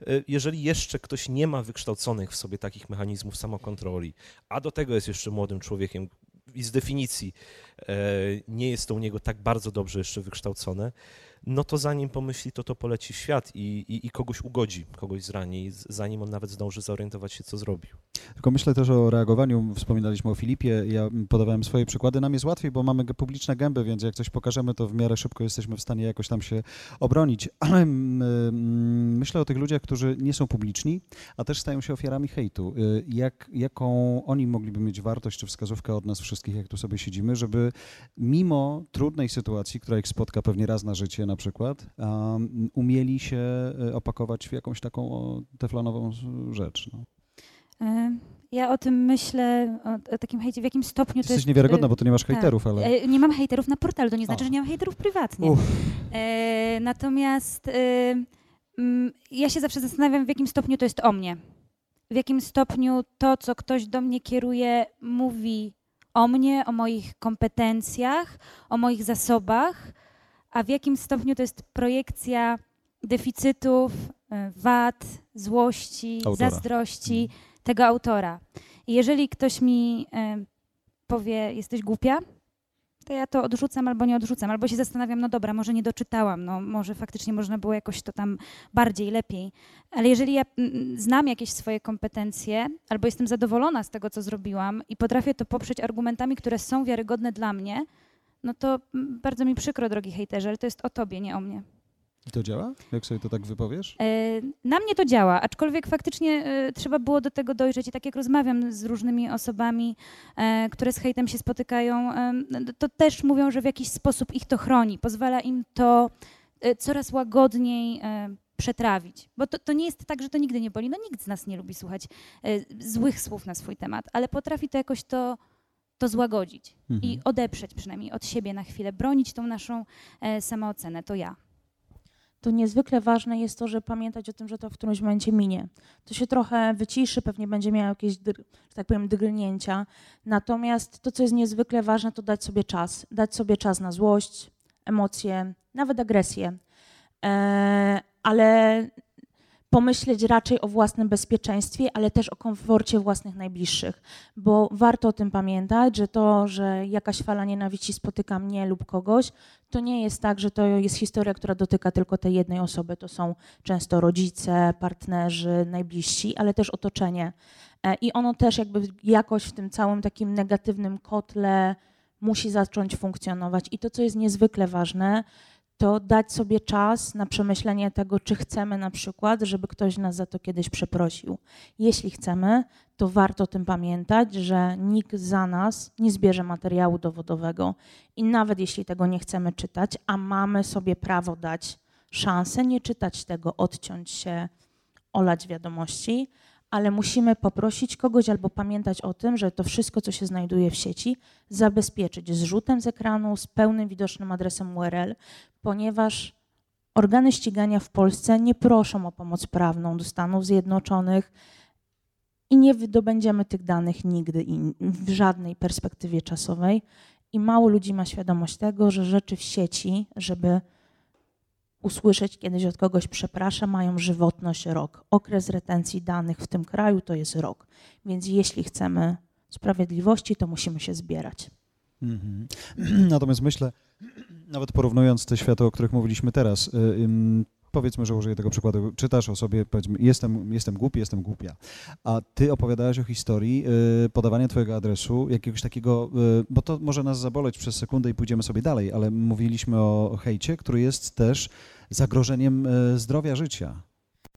e, jeżeli jeszcze ktoś nie ma wykształconych w sobie takich mechanizmów samokontroli, a do tego jest jeszcze młodym człowiekiem i z definicji e, nie jest to u niego tak bardzo dobrze jeszcze wykształcone, no to zanim pomyśli, to to poleci w świat i, i, i kogoś ugodzi, kogoś zrani, zanim on nawet zdąży zorientować się, co zrobił. Tylko myślę też o reagowaniu. Wspominaliśmy o Filipie. Ja podawałem swoje przykłady. Nam jest łatwiej, bo mamy publiczne gęby, więc jak coś pokażemy, to w miarę szybko jesteśmy w stanie jakoś tam się obronić. Ale myślę o tych ludziach, którzy nie są publiczni, a też stają się ofiarami hejtu. Y, Jak, jaką oni mogliby mieć wartość czy wskazówkę od nas wszystkich, jak tu sobie siedzimy, żeby mimo trudnej sytuacji, która ich spotka pewnie raz na życie na przykład, um, umieli się y, opakować w jakąś taką teflonową rzecz. No. E, Ja o tym myślę, o, o takim hejcie, w jakim stopniu to Jesteś jest... niewiarygodna, bo tu nie masz tak. hejterów, ale... E, Nie mam hejterów na portalu, to nie znaczy, O. że nie mam hejterów prywatnie. E, natomiast e, mm, ja się zawsze zastanawiam, w jakim stopniu to jest o mnie. W jakim stopniu to, co ktoś do mnie kieruje, mówi o mnie, o moich kompetencjach, o moich zasobach, a w jakim stopniu to jest projekcja deficytów, e, wad, złości, Autora. zazdrości tego autora. I jeżeli ktoś mi e, powie, jesteś głupia, to ja to odrzucam albo nie odrzucam, albo się zastanawiam, no dobra, może nie doczytałam, no może faktycznie można było jakoś to tam bardziej, lepiej. Ale jeżeli ja mm, znam jakieś swoje kompetencje, albo jestem zadowolona z tego, co zrobiłam i potrafię to poprzeć argumentami, które są wiarygodne dla mnie, no to bardzo mi przykro, drogi hejterze, ale to jest o tobie, nie o mnie. I to działa? Jak sobie to tak wypowiesz? E, Na mnie to działa, aczkolwiek faktycznie e, trzeba było do tego dojrzeć i tak jak rozmawiam z różnymi osobami, e, które z hejtem się spotykają, e, to też mówią, że w jakiś sposób ich to chroni, pozwala im to coraz łagodniej przetrawić. Bo to, to nie jest tak, że to nigdy nie boli. No nikt z nas nie lubi słuchać złych słów na swój temat, ale potrafi to jakoś to, to złagodzić Mhm. i odeprzeć przynajmniej od siebie na chwilę, bronić tą naszą e, samoocenę, to ja. to niezwykle ważne jest to, żeby pamiętać o tym, że to w którymś momencie minie. To się trochę wyciszy, pewnie będzie miało jakieś, że tak powiem, drgnięcia. Natomiast to, co jest niezwykle ważne, to dać sobie czas. Dać sobie czas na złość, emocje, nawet agresję. E, ale pomyśleć raczej o własnym bezpieczeństwie, ale też o komforcie własnych najbliższych, bo warto o tym pamiętać, że to, że jakaś fala nienawiści spotyka mnie lub kogoś, to nie jest tak, że to jest historia, która dotyka tylko tej jednej osoby. To są często rodzice, partnerzy, najbliżsi, ale też otoczenie. E, I ono też jakby jakoś w tym całym takim negatywnym kotle musi zacząć funkcjonować. I to, co jest niezwykle ważne, to dać sobie czas na przemyślenie tego, czy chcemy na przykład, żeby ktoś nas za to kiedyś przeprosił. Jeśli chcemy, to warto o tym pamiętać, że nikt za nas nie zbierze materiału dowodowego i nawet jeśli tego nie chcemy czytać, a mamy sobie prawo dać szansę nie czytać tego, odciąć się, olać wiadomości, ale musimy poprosić kogoś albo pamiętać o tym, że to wszystko, co się znajduje w sieci, zabezpieczyć zrzutem z ekranu, z pełnym widocznym adresem URL, ponieważ organy ścigania w Polsce nie proszą o pomoc prawną do Stanów Zjednoczonych i nie wydobędziemy tych danych nigdy w żadnej perspektywie czasowej. I mało ludzi ma świadomość tego, że rzeczy w sieci, żeby usłyszeć kiedyś od kogoś przepraszam, mają żywotność rok. Okres retencji danych w tym kraju to jest rok. Więc jeśli chcemy sprawiedliwości, to musimy się zbierać. Mhm. Natomiast myślę, nawet porównując te światy, o których mówiliśmy teraz, y, powiedzmy, że użyję tego przykładu, czytasz o sobie, powiedzmy, jestem, jestem głupi, jestem głupia, a ty opowiadałeś o historii y, podawania twojego adresu, jakiegoś takiego, y, bo to może nas zaboleć przez sekundę i pójdziemy sobie dalej, ale mówiliśmy o hejcie, który jest też zagrożeniem y, zdrowia życia.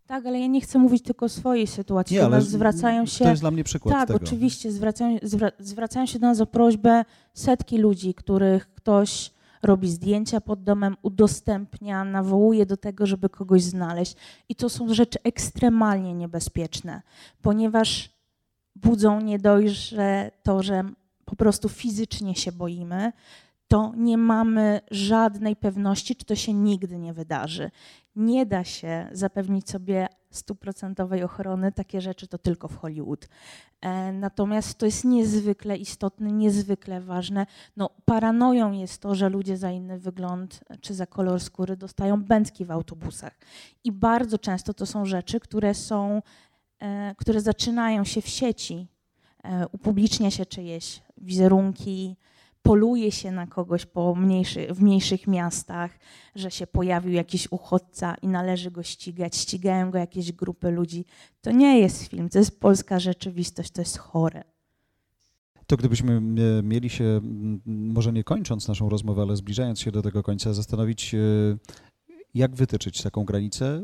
Tak, ale ja nie chcę mówić tylko o swojej sytuacji. Nie, do ale nas zwracają się. To jest dla mnie przykład tak, tego. oczywiście. Zwracają, zwra, zwracają się do nas o prośbę setki ludzi, których ktoś robi zdjęcia pod domem, udostępnia, nawołuje do tego, żeby kogoś znaleźć. I to są rzeczy ekstremalnie niebezpieczne, ponieważ budzą nie dość, że to, że po prostu fizycznie się boimy, to nie mamy żadnej pewności, czy to się nigdy nie wydarzy. Nie da się zapewnić sobie stuprocentowej ochrony, takie rzeczy to tylko w Hollywood. E, natomiast to jest niezwykle istotne, niezwykle ważne. No, paranoją jest to, że ludzie za inny wygląd czy za kolor skóry dostają bęcki w autobusach. I bardzo często to są rzeczy, które są, e, które zaczynają się w sieci. E, upublicznia się czyjeś wizerunki, poluje się na kogoś po mniejszy, w mniejszych miastach, że się pojawił jakiś uchodźca i należy go ścigać, ścigają go jakieś grupy ludzi. To nie jest film, to jest polska rzeczywistość, to jest chore. To gdybyśmy e, mieli się, może nie kończąc naszą rozmowę, ale zbliżając się do tego końca, zastanowić, e, jak wytyczyć taką granicę. E,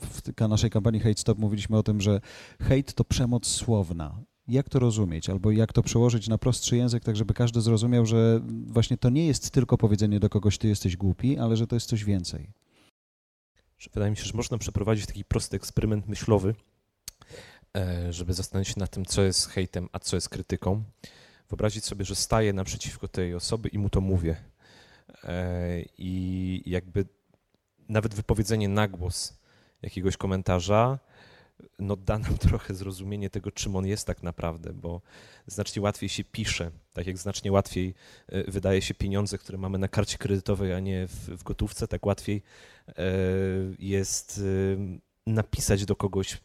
W naszej kampanii Hate Stop mówiliśmy o tym, że hejt to przemoc słowna. Jak to rozumieć, albo jak to przełożyć na prostszy język, tak żeby każdy zrozumiał, że właśnie to nie jest tylko powiedzenie do kogoś, ty jesteś głupi, ale że to jest coś więcej. Wydaje mi się, że można przeprowadzić taki prosty eksperyment myślowy, e, żeby zastanowić się nad tym, co jest hejtem, a co jest krytyką. Wyobrazić sobie, że staję naprzeciwko tej osoby i mu to mówię. E, I jakby nawet wypowiedzenie na głos jakiegoś komentarza no da nam trochę zrozumienie tego, czym on jest tak naprawdę, bo znacznie łatwiej się pisze, tak jak znacznie łatwiej e, wydaje się pieniądze, które mamy na karcie kredytowej, a nie w, w gotówce, tak łatwiej e, jest e, napisać do kogoś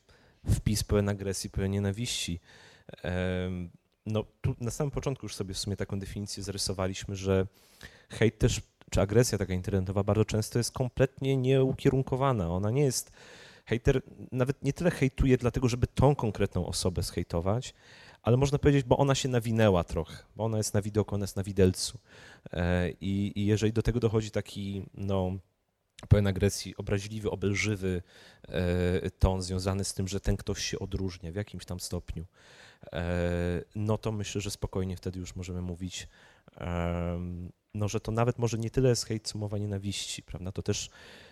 wpis pełen agresji, pełen nienawiści. No tu na samym początku już sobie w sumie taką definicję zarysowaliśmy, że hejt też, czy agresja taka internetowa bardzo często jest kompletnie nieukierunkowana. Ona nie jest hejter nawet nie tyle hejtuje dlatego, żeby tą konkretną osobę zhejtować, ale można powiedzieć, bo ona się nawinęła trochę, bo ona jest na widoku, ona jest na widelcu. E, I, i jeżeli do tego dochodzi taki, no, pełen agresji, obraźliwy, obelżywy e, ton związany z tym, że ten ktoś się odróżnia w jakimś tam stopniu, e, no to myślę, że spokojnie wtedy już możemy mówić, no, że to nawet może nie tyle jest hejt, co mowa nienawiści, prawda? To też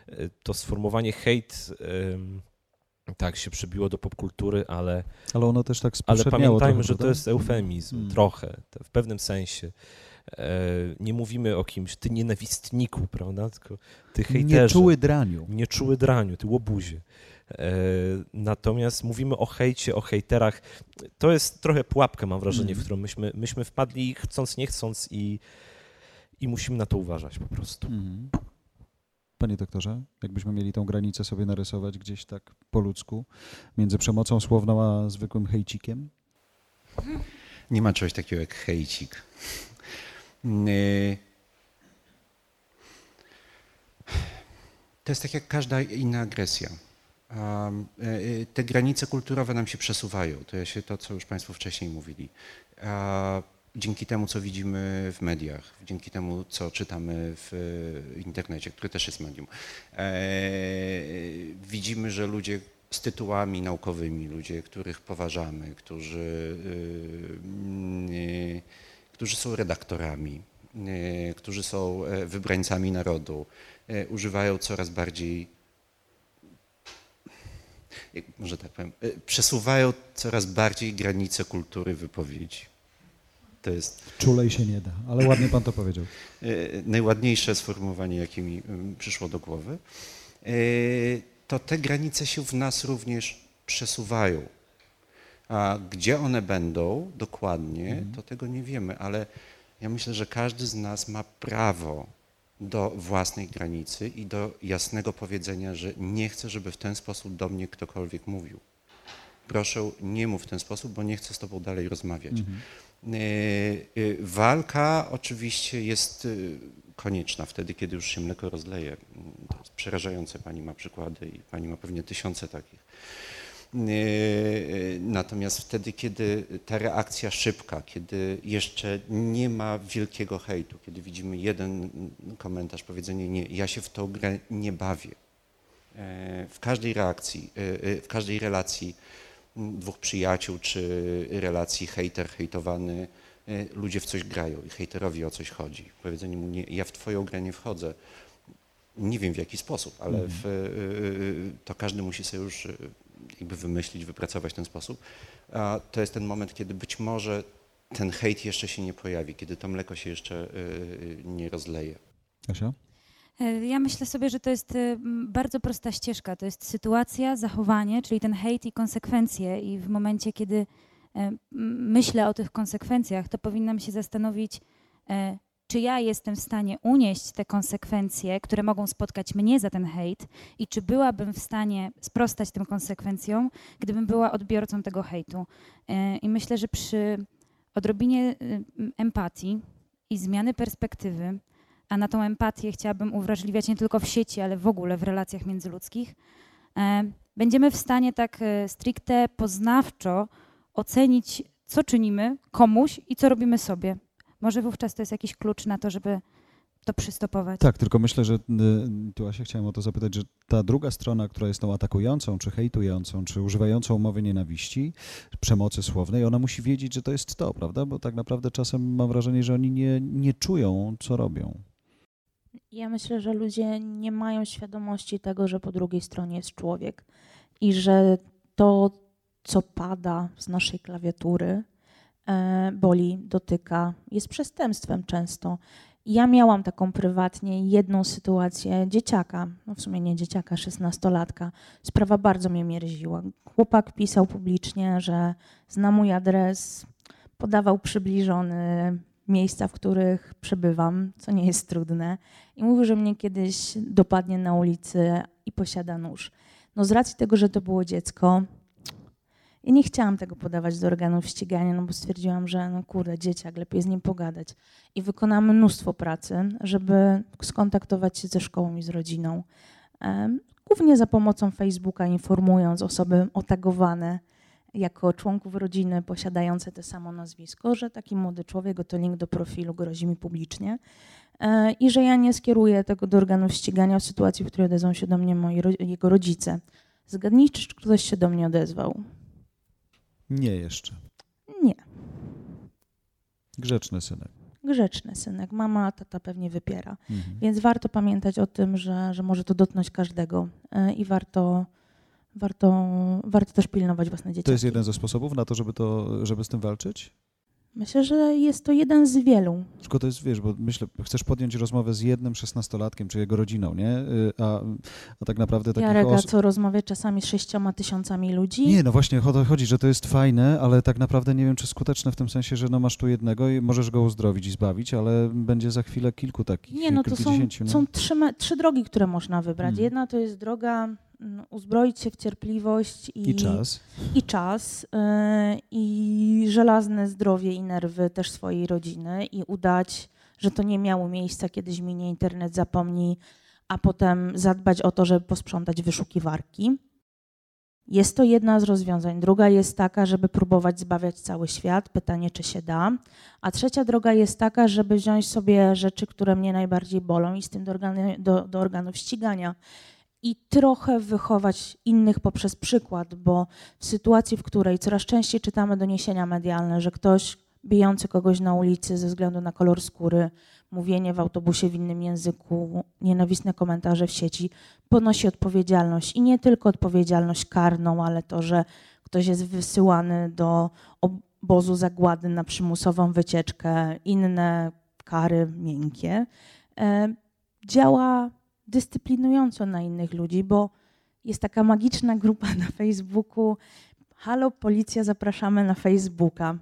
e, to sformułowanie hejt tak się przybiło do popkultury, ale, Ale ono też tak ale pamiętajmy, trochę, że to jest eufemizm, Mm. trochę, w pewnym sensie. E, Nie mówimy o kimś, ty nienawistniku, prawda? Tylko ty hejterze. Nie czuły draniu. Nie czuły draniu, ty łobuzie. E, Natomiast mówimy o hejcie, o hejterach. To jest trochę pułapka, mam wrażenie, Mm. w którą myśmy, myśmy wpadli chcąc, nie chcąc i, i musimy na to uważać po prostu. Mhm. Panie doktorze, jakbyśmy mieli tą granicę sobie narysować gdzieś tak po ludzku między przemocą słowną a zwykłym hejcikiem? Nie ma czegoś takiego jak hejcik. Yy, To jest tak jak każda inna agresja. Um, yy, Te granice kulturowe nam się przesuwają. To jest to, co już Państwo wcześniej mówili. Dzięki temu, co widzimy w mediach, dzięki temu, co czytamy w internecie, który też jest medium, e, widzimy, że ludzie z tytułami naukowymi, ludzie, których poważamy, którzy, yy, którzy są redaktorami, którzy są e, wybrańcami narodu, e, używają coraz bardziej może tak powiem, e, przesuwają coraz bardziej granice kultury wypowiedzi. To jest. Czulej się nie da, ale ładnie pan to powiedział. Najładniejsze sformułowanie, jakie mi przyszło do głowy. To te granice się w nas również przesuwają. A gdzie one będą dokładnie, mhm. to tego nie wiemy, ale ja myślę, że każdy z nas ma prawo do własnej granicy i do jasnego powiedzenia, że nie chcę, żeby w ten sposób do mnie ktokolwiek mówił. Proszę, nie mów w ten sposób, bo nie chcę z tobą dalej rozmawiać. Mhm. Y, y, walka oczywiście jest y, konieczna wtedy, kiedy już się mleko rozleje. To jest przerażające. Pani ma przykłady i pani ma pewnie tysiące takich. Natomiast wtedy, kiedy ta reakcja szybka, kiedy jeszcze nie ma wielkiego hejtu, kiedy widzimy jeden komentarz, powiedzenie nie, ja się w tą grę nie bawię. W każdej reakcji, w każdej relacji dwóch przyjaciół, czy relacji hejter, hejtowany, e, ludzie w coś grają i hejterowi o coś chodzi. Powiedzenie mu, nie, ja w twoją grę nie wchodzę, nie wiem w jaki sposób, ale mhm. w, e, e, to każdy musi sobie już jakby wymyślić, wypracować ten sposób. A to jest ten moment, kiedy być może ten hejt jeszcze się nie pojawi, kiedy to mleko się jeszcze nie rozleje. Asia? E, ja myślę sobie, że to jest e, bardzo prosta ścieżka. To jest sytuacja, zachowanie, czyli ten hejt i konsekwencje. I w momencie, kiedy e, myślę o tych konsekwencjach, to powinnam się zastanowić, czy ja jestem w stanie unieść te konsekwencje, które mogą spotkać mnie za ten hejt i czy byłabym w stanie sprostać tym konsekwencjom, gdybym była odbiorcą tego hejtu. I myślę, że przy odrobinie empatii i zmiany perspektywy, a na tą empatię chciałabym uwrażliwiać nie tylko w sieci, ale w ogóle w relacjach międzyludzkich, e, będziemy w stanie tak e, stricte poznawczo ocenić, co czynimy komuś i co robimy sobie. Może wówczas to jest jakiś klucz na to, żeby to przystopować. Tak, tylko myślę, że y, tu ja się chciałem o to zapytać, że ta druga strona, która jest tą atakującą, czy hejtującą, czy używającą mowy nienawiści, przemocy słownej, ona musi wiedzieć, że to jest to, prawda? Bo tak naprawdę czasem mam wrażenie, że oni nie, nie czują, co robią. Ja myślę, że ludzie nie mają świadomości tego, że po drugiej stronie jest człowiek i że to, co pada z naszej klawiatury, e, boli, dotyka, jest przestępstwem często. Ja miałam taką prywatnie jedną sytuację dzieciaka, no w sumie nie dzieciaka, szesnastolatka. Sprawa bardzo mnie mierziła. Chłopak pisał publicznie, że zna mój adres, podawał przybliżony miejsca, w których przebywam, co nie jest trudne. I mówił, że mnie kiedyś dopadnie na ulicy i posiada nóż. No z racji tego, że to było dziecko, ja nie chciałam tego podawać do organów ścigania, no bo stwierdziłam, że no kurde, dzieciak, lepiej z nim pogadać. I wykonamy mnóstwo pracy, żeby skontaktować się ze szkołą i z rodziną. Głównie za pomocą Facebooka, informując osoby otagowane, jako członków rodziny posiadające to samo nazwisko, że taki młody człowiek, oto link do profilu grozi mi publicznie e, i że ja nie skieruję tego do organów ścigania w sytuacji, w której odezwą się do mnie moi, jego rodzice. Zgadnijcie, czy ktoś się do mnie odezwał? Nie jeszcze. Nie. Grzeczny synek. Grzeczny synek. Mama, tata pewnie wypiera. Mhm. Więc warto pamiętać o tym, że, że może to dotknąć każdego e, i warto warto, warto też pilnować własne dzieci. To jest jeden ze sposobów na to, żeby, to, żeby z tym walczyć? Myślę, że jest to jeden z wielu. Tylko to jest, wiesz, bo myślę, chcesz podjąć rozmowę z jednym szesnastolatkiem, czy jego rodziną, nie? Y, a, a tak naprawdę takich Jarek, os- co rozmawiać czasami z sześcioma tysiącami ludzi? Nie, no właśnie o to chodzi, że to jest fajne, ale tak naprawdę nie wiem, czy skuteczne w tym sensie, że no masz tu jednego i możesz go uzdrowić i zbawić, ale będzie za chwilę kilku takich, Nie, no to są, no. są trzy, trzy drogi, które można wybrać. Hmm. Jedna to jest droga uzbroić się w cierpliwość i, I czas, i, czas yy, i żelazne zdrowie i nerwy też swojej rodziny i udać, że to nie miało miejsca, kiedyś minie internet, zapomni, a potem zadbać o to, żeby posprzątać wyszukiwarki. Jest to jedna z rozwiązań. Druga jest taka, żeby próbować zbawiać cały świat. Pytanie, czy się da. A trzecia droga jest taka, żeby wziąć sobie rzeczy, które mnie najbardziej bolą i z tym do, organy, do, do organów ścigania i trochę wychować innych poprzez przykład, bo w sytuacji, w której coraz częściej czytamy doniesienia medialne, że ktoś bijący kogoś na ulicy ze względu na kolor skóry, mówienie w autobusie w innym języku, nienawistne komentarze w sieci, ponosi odpowiedzialność. I nie tylko odpowiedzialność karną, ale to, że ktoś jest wysyłany do obozu zagłady na przymusową wycieczkę, inne kary miękkie, e, działa dyscyplinująco na innych ludzi, bo jest taka magiczna grupa na Facebooku. Halo, policja, zapraszamy na Facebooka.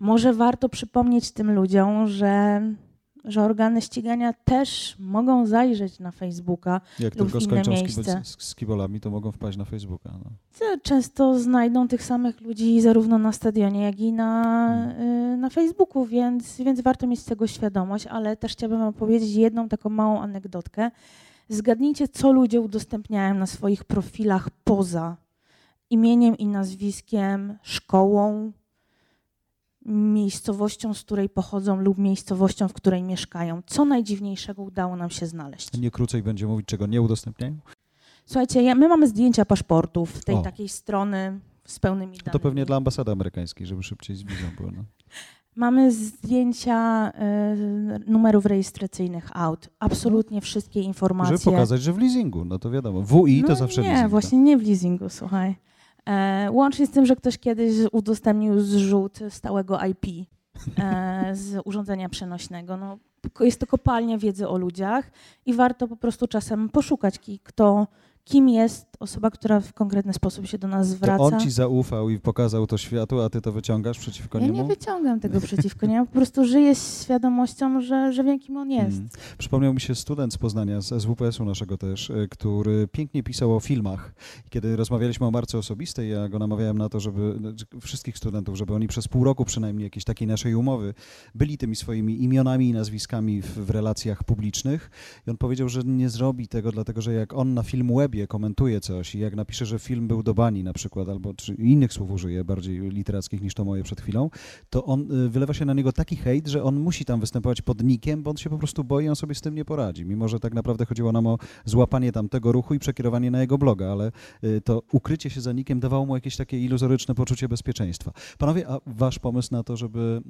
Może warto przypomnieć tym ludziom, że że organy ścigania też mogą zajrzeć na Facebooka Jak lub tylko inne skończą miejsce. z, kibolami, to mogą wpaść na Facebooka. No. Często znajdą tych samych ludzi zarówno na stadionie, jak i na, y, na Facebooku, więc, więc warto mieć z tego świadomość, ale też chciałabym opowiedzieć jedną taką małą anegdotkę. Zgadnijcie, co ludzie udostępniają na swoich profilach poza imieniem i nazwiskiem, szkołą, miejscowością, z której pochodzą lub miejscowością, w której mieszkają. Co najdziwniejszego udało nam się znaleźć? Nie krócej będzie mówić, czego nie udostępniają? Słuchajcie, ja, my mamy zdjęcia paszportów tej O. takiej strony z pełnymi danymi. To pewnie dla ambasady amerykańskiej, żeby szybciej z wizą było. No. Mamy zdjęcia y, numerów rejestracyjnych aut. Absolutnie wszystkie informacje. Żeby pokazać, że w leasingu, no to wiadomo. WI to no zawsze Nie, leasing. właśnie nie w leasingu, słuchaj. E, łącznie z tym, że ktoś kiedyś udostępnił zrzut stałego IP e, z urządzenia przenośnego. No, jest to kopalnia wiedzy o ludziach i warto po prostu czasem poszukać, kto, kim jest osoba, która w konkretny sposób się do nas To zwraca. on ci zaufał i pokazał to światu, a ty to wyciągasz przeciwko ja niemu? nie wyciągam tego przeciwko niemu, po prostu żyję z świadomością, że, że wiem, kim on jest. Mm. Przypomniał mi się student z Poznania, z SWPS-u naszego też, y, który pięknie pisał o filmach. Kiedy rozmawialiśmy o marce osobistej, ja go namawiałem na to, żeby znaczy wszystkich studentów, żeby oni przez pół roku przynajmniej jakiejś takiej naszej umowy byli tymi swoimi imionami i nazwiskami w, w relacjach publicznych. I on powiedział, że nie zrobi tego, dlatego że jak on na Filmwebie komentuje coś i jak napisze, że film był do bani na przykład, albo czy innych słów użyje, bardziej literackich niż to moje przed chwilą, to on y, wylewa się na niego taki hejt, że on musi tam występować pod nikiem, bo on się po prostu boi, on sobie z tym nie poradzi. Mimo, że tak naprawdę chodziło nam o złapanie tam tego ruchu i przekierowanie na jego bloga, ale y, to ukrycie się za nikiem dawało mu jakieś takie iluzoryczne poczucie bezpieczeństwa. Panowie, a wasz pomysł na to, żeby,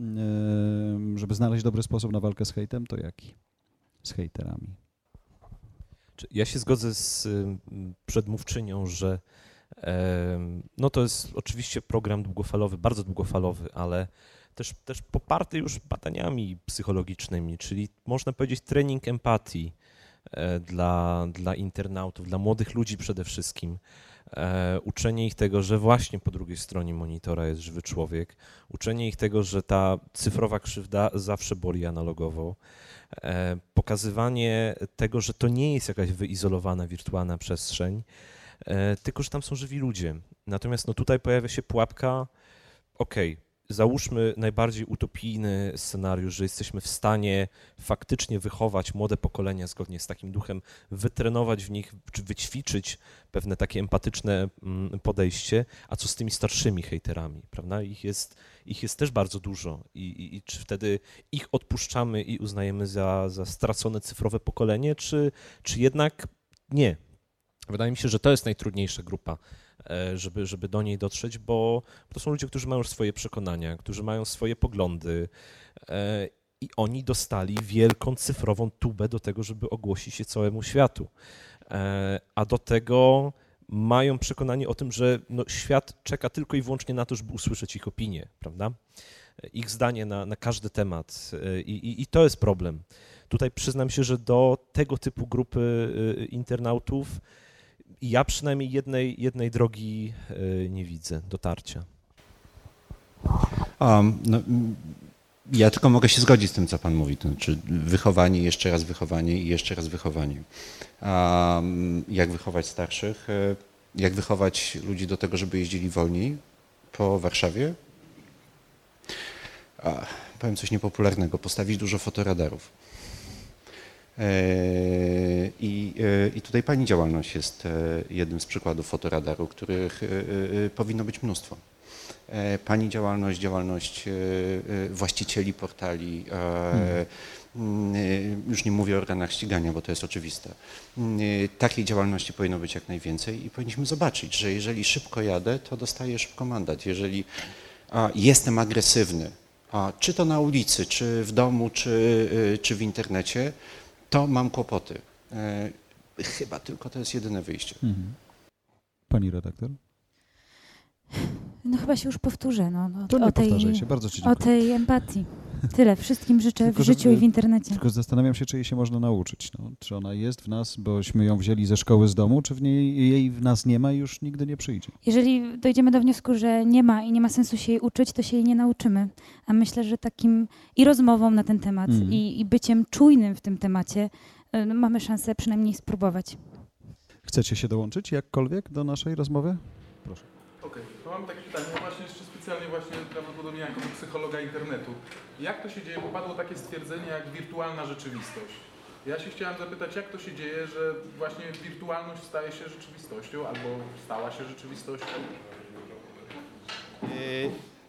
y, żeby znaleźć dobry sposób na walkę z hejtem, to jaki? Z hejterami. Ja się zgodzę z przedmówczynią, że no to jest oczywiście program długofalowy, bardzo długofalowy, ale też, też poparty już badaniami psychologicznymi, czyli można powiedzieć trening empatii e, dla, dla internautów, dla młodych ludzi przede wszystkim. E, uczenie ich tego, że właśnie po drugiej stronie monitora jest żywy człowiek, uczenie ich tego, że ta cyfrowa krzywda zawsze boli analogowo, e, pokazywanie tego, że to nie jest jakaś wyizolowana wirtualna przestrzeń, e, tylko że tam są żywi ludzie. Natomiast no tutaj pojawia się pułapka, okej, załóżmy najbardziej utopijny scenariusz, że jesteśmy w stanie faktycznie wychować młode pokolenia zgodnie z takim duchem, wytrenować w nich, czy wyćwiczyć pewne takie empatyczne mm, podejście, a co z tymi starszymi hejterami, prawda? Ich jest, ich jest też bardzo dużo i, i, i czy wtedy ich odpuszczamy i uznajemy za, za stracone cyfrowe pokolenie, czy, czy jednak nie? Wydaje mi się, że to jest najtrudniejsza grupa, żeby, żeby do niej dotrzeć, bo to są ludzie, którzy mają już swoje przekonania, którzy mają swoje poglądy e, i oni dostali wielką cyfrową tubę do tego, żeby ogłosić się całemu światu. E, A do tego mają przekonanie o tym, że no, świat czeka tylko i wyłącznie na to, żeby usłyszeć ich opinię, prawda? Ich zdanie na, na każdy temat E, I, i, i to jest problem. Tutaj przyznam się, że do tego typu grupy e, internautów ja przynajmniej jednej, jednej drogi e, nie widzę dotarcia. Um, no, mm, ja tylko mogę się zgodzić z tym, co Pan mówi, to znaczy wychowanie, jeszcze raz wychowanie i jeszcze raz wychowanie. Um, jak wychować starszych? E, Jak wychować ludzi do tego, żeby jeździli wolniej po Warszawie? Powiem coś niepopularnego, postawić dużo fotoradarów. E, I, e, I tutaj Pani działalność jest e, jednym z przykładów fotoradaru, których powinno być mnóstwo. Pani działalność, działalność właścicieli portali, e, mm, e, już nie mówię o organach ścigania, bo to jest oczywiste. Mm, Takiej działalności powinno być jak najwięcej i powinniśmy zobaczyć, że jeżeli szybko jadę, to dostaję szybko mandat. Jeżeli jestem agresywny, czy to na ulicy, czy w domu, czy, czy w internecie, to mam kłopoty. E, Chyba tylko to jest jedyne wyjście. Mhm. Pani redaktor? No chyba się już powtórzę. No, no, To nie o, tej, powtarzaj się, bardzo Ci o dziękuję. tej empatii. Tyle. Wszystkim życzę Tylko, w życiu żeby- i w internecie. Tylko zastanawiam się, czy jej się można nauczyć. No, czy ona jest w nas, bośmy ją wzięli ze szkoły z domu, czy w niej, jej w nas nie ma i już nigdy nie przyjdzie. Jeżeli dojdziemy do wniosku, że nie ma i nie ma sensu się jej uczyć, to się jej nie nauczymy. A myślę, że takim i rozmową na ten temat, Mhm. i, i byciem czujnym w tym temacie no, mamy szansę przynajmniej spróbować. Chcecie się dołączyć jakkolwiek do naszej rozmowy? Okej, to mam takie pytanie właśnie jeszcze specjalnie właśnie prawdopodobnie jako psychologa internetu. Jak to się dzieje, bo padło takie stwierdzenie jak wirtualna rzeczywistość. Ja się chciałem zapytać, jak to się dzieje, że właśnie wirtualność staje się rzeczywistością albo stała się rzeczywistością? E,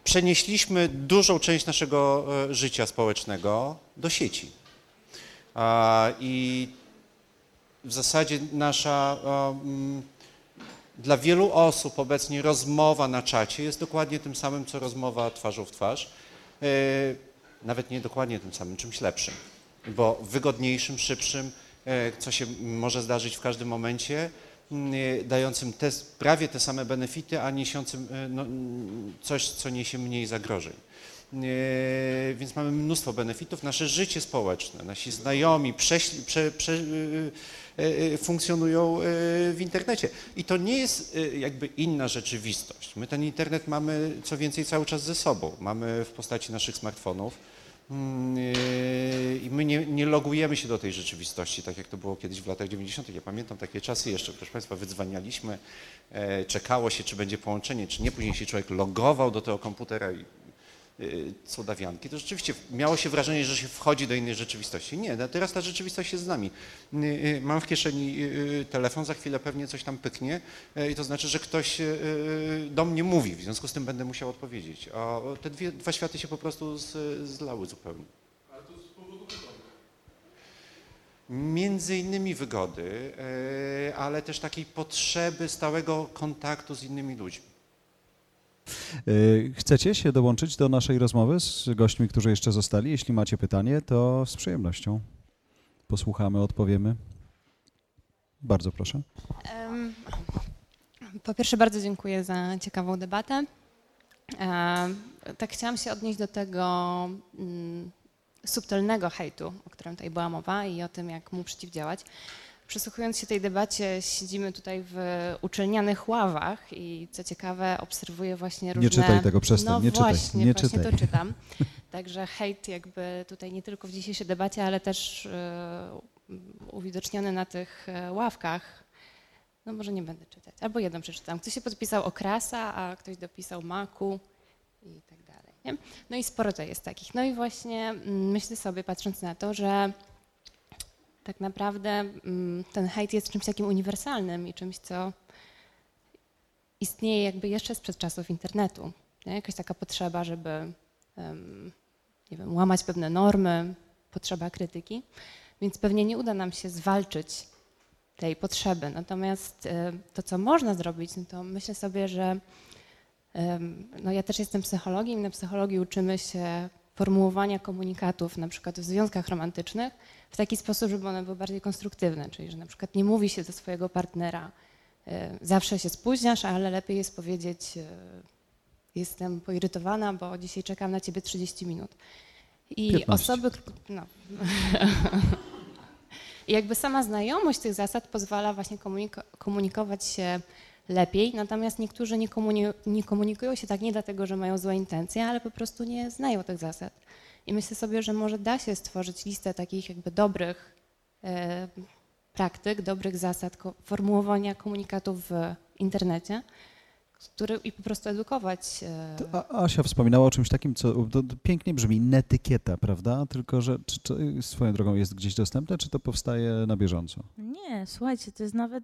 Przenieśliśmy dużą część naszego e, życia społecznego do sieci. I w zasadzie nasza, mm, dla wielu osób obecnie rozmowa na czacie jest dokładnie tym samym, co rozmowa twarzą w twarz. Nawet nie dokładnie tym samym, czymś lepszym, bo wygodniejszym, szybszym, e, co się może zdarzyć w każdym momencie, e, dającym te, prawie te same benefity, a niesiącym e, no, coś, co niesie mniej zagrożeń. Więc mamy mnóstwo benefitów. Nasze życie społeczne, nasi znajomi prześli, prze, prze, funkcjonują w internecie. I to nie jest jakby inna rzeczywistość. My ten internet mamy co więcej cały czas ze sobą. Mamy w postaci naszych smartfonów. Mm, e, I my nie, nie logujemy się do tej rzeczywistości, tak jak to było kiedyś w latach 90. Ja pamiętam takie czasy jeszcze, proszę Państwa, wydzwanialiśmy, e, czekało się, czy będzie połączenie, czy nie. Później się człowiek logował do tego komputera i y, cudawianki, to rzeczywiście miało się wrażenie, że się wchodzi do innej rzeczywistości. Nie, no teraz ta rzeczywistość jest z nami. Y, y, Mam w kieszeni y, telefon, za chwilę pewnie coś tam pyknie y, i to znaczy, że ktoś y, y, do mnie mówi, w związku z tym będę musiał odpowiedzieć. A te dwie, dwa światy się po prostu z, zlały zupełnie. Między innymi wygody, y, ale też takiej potrzeby stałego kontaktu z innymi ludźmi. Yy, Chcecie się dołączyć do naszej rozmowy z gośćmi, którzy jeszcze zostali? Jeśli macie pytanie, to z przyjemnością. Posłuchamy, odpowiemy. Bardzo proszę. Po pierwsze, bardzo dziękuję za ciekawą debatę. Tak chciałam się odnieść do tego mm, subtelnego hejtu, o którym tutaj była mowa i o tym, jak mu przeciwdziałać. Przysłuchując się tej debacie, siedzimy tutaj w uczelnianych ławach i co ciekawe, obserwuję właśnie różne... Nie czytaj tego, przestań, no nie czytaj, właśnie, nie właśnie czytaj. to czytam. Także hejt jakby tutaj nie tylko w dzisiejszej debacie, ale też e, uwidoczniony na tych e, ławkach. No może nie będę czytać. Albo jedną przeczytam. Ktoś się podpisał Okrasa, a ktoś dopisał Maku i tak dalej. Nie? No i sporo to jest takich. No i właśnie mm, myślę sobie, patrząc na to, że tak naprawdę mm, ten hejt jest czymś takim uniwersalnym i czymś, co istnieje jakby jeszcze sprzed czasów internetu. Nie? Jakaś taka potrzeba, żeby nie wiem, łamać pewne normy, potrzeba krytyki, więc pewnie nie uda nam się zwalczyć tej potrzeby. Natomiast e, to, co można zrobić, no to myślę sobie, że no ja też jestem psychologiem i na psychologii uczymy się formułowania komunikatów, na przykład w związkach romantycznych, w taki sposób, żeby one były bardziej konstruktywne, czyli że na przykład nie mówi się do swojego partnera, e, zawsze się spóźniasz, ale lepiej jest powiedzieć, e, jestem poirytowana, bo dzisiaj czekam na ciebie 30 minut. I 15. osoby, no. I jakby sama znajomość tych zasad pozwala właśnie komuniko- komunikować się lepiej, natomiast niektórzy nie, nie komunikują się tak nie dlatego, że mają złe intencje, ale po prostu nie znają tych zasad. I myślę sobie, że może da się stworzyć listę takich jakby dobrych e, praktyk, dobrych zasad formułowania komunikatów w internecie, który, i po prostu edukować. e, To Asia wspominała o czymś takim, co to, to pięknie brzmi, netykieta, prawda? Tylko, że czy, czy swoją drogą jest gdzieś dostępne, czy to powstaje na bieżąco? Nie, słuchajcie, to jest nawet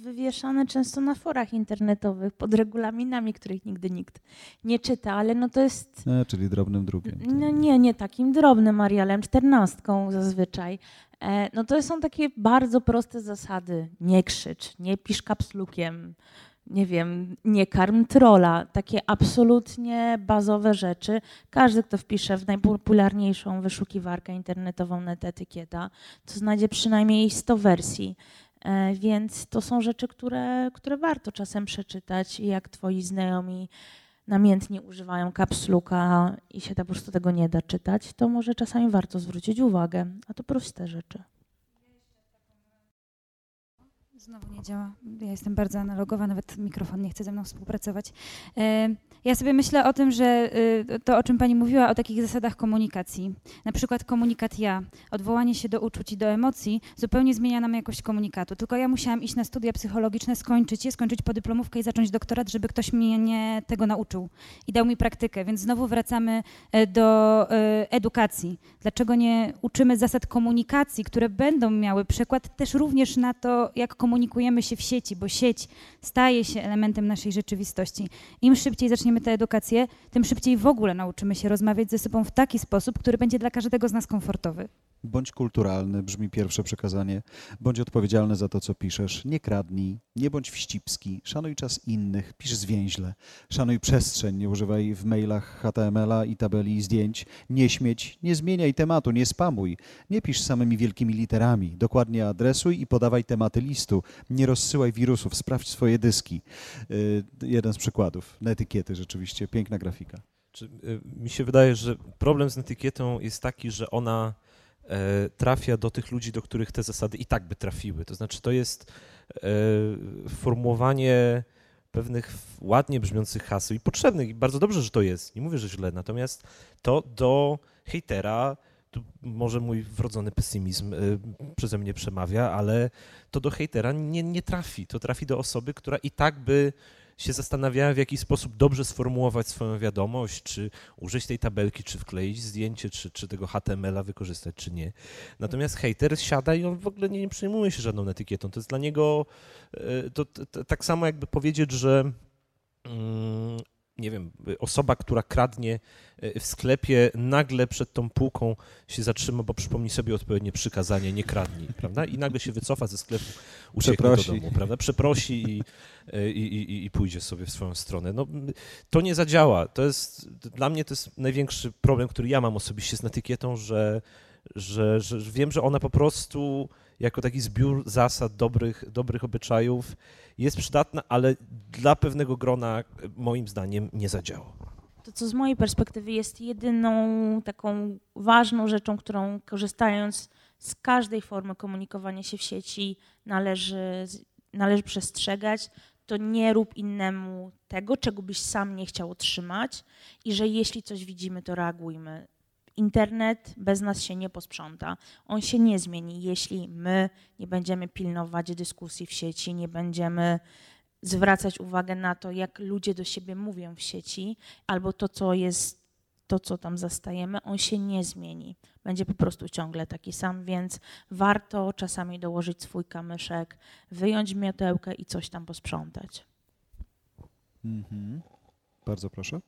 wywieszane często na forach internetowych pod regulaminami, których nigdy nikt nie czyta, ale no to jest E, czyli drobnym drukiem. No nie, nie takim drobnym Arialem, czternastką zazwyczaj. E, No to są takie bardzo proste zasady. Nie krzycz, nie pisz kapslukiem, nie wiem, nie karm trola. Takie absolutnie bazowe rzeczy. Każdy, kto wpisze w najpopularniejszą wyszukiwarkę internetową netetykieta, to znajdzie przynajmniej 100 wersji. E, Więc to są rzeczy, które, które warto czasem przeczytać jak twoi znajomi namiętnie używają kapsluka i się po prostu tego nie da czytać, to może czasami warto zwrócić uwagę. A to proste rzeczy. Znowu nie działa. Ja jestem bardzo analogowa, nawet mikrofon nie chce ze mną współpracować. Ja sobie myślę o tym, że y, to, o czym pani mówiła, o takich zasadach komunikacji. Na przykład komunikat ja, odwołanie się do uczuć i do emocji zupełnie zmienia nam jakość komunikatu. Tylko ja musiałam iść na studia psychologiczne, skończyć je, skończyć podyplomówkę i zacząć doktorat, żeby ktoś mnie nie tego nauczył i dał mi praktykę. Więc znowu wracamy e, do e, edukacji. Dlaczego nie uczymy zasad komunikacji, które będą miały przykład też również na to, jak komunikujemy się w sieci, bo sieć staje się elementem naszej rzeczywistości. Im szybciej zaczniemy tę edukację, tym szybciej w ogóle nauczymy się rozmawiać ze sobą w taki sposób, który będzie dla każdego z nas komfortowy. Bądź kulturalny, brzmi pierwsze przekazanie. Bądź odpowiedzialny za to, co piszesz. Nie kradnij, nie bądź wścibski, szanuj czas innych, pisz zwięźle. Szanuj przestrzeń, nie używaj w mailach HTML-a i tabeli zdjęć. Nie śmieć, nie zmieniaj tematu, nie spamuj. Nie pisz samymi wielkimi literami. Dokładnie adresuj i podawaj tematy listu. Nie rozsyłaj wirusów, sprawdź swoje dyski. Y, jeden z przykładów. Na etykiety rzeczywiście, piękna grafika. Czy, y, mi się wydaje, że problem z etykietą jest taki, że ona e, trafia do tych ludzi, do których te zasady i tak by trafiły. To znaczy, to jest e, formułowanie pewnych ładnie brzmiących haseł i potrzebnych, i bardzo dobrze, że to jest. Nie mówię, że źle, natomiast to do hejtera, tu może mój wrodzony pesymizm przeze mnie przemawia, ale to do hejtera nie, nie trafi. To trafi do osoby, która i tak by się zastanawiała, w jaki sposób dobrze sformułować swoją wiadomość, czy użyć tej tabelki, czy wkleić zdjęcie, czy, czy tego HTML-a wykorzystać, czy nie. Natomiast hater siada i on w ogóle nie, nie przejmuje się żadną etykietą. To jest dla niego e, to, to, to tak samo jakby powiedzieć, że mm, nie wiem, osoba, która kradnie e, w sklepie, nagle przed tą półką się zatrzyma, bo przypomni sobie odpowiednie przykazanie, nie kradnij, prawda? I nagle się wycofa ze sklepu, ucieknie do domu, prawda? Przeprosi i, e, i, i, i pójdzie sobie w swoją stronę. No, to nie zadziała. To jest, dla mnie to jest największy problem, który ja mam osobiście z etykietą, że, że że wiem, że ona po prostu jako taki zbiór zasad, dobrych, dobrych obyczajów jest przydatna, ale dla pewnego grona moim zdaniem nie zadziała. To, co z mojej perspektywy jest jedyną taką ważną rzeczą, którą korzystając z każdej formy komunikowania się w sieci należy, należy przestrzegać, to nie rób innemu tego, czego byś sam nie chciał otrzymać i że jeśli coś widzimy, to reagujmy. Internet bez nas się nie posprząta. On się nie zmieni, jeśli my nie będziemy pilnować dyskusji w sieci, nie będziemy zwracać uwagę na to, jak ludzie do siebie mówią w sieci, albo to, co jest, to, co tam zastajemy, on się nie zmieni. Będzie po prostu ciągle taki sam, więc warto czasami dołożyć swój kamyszek, wyjąć miotełkę i coś tam posprzątać. Mhm. Bardzo proszę.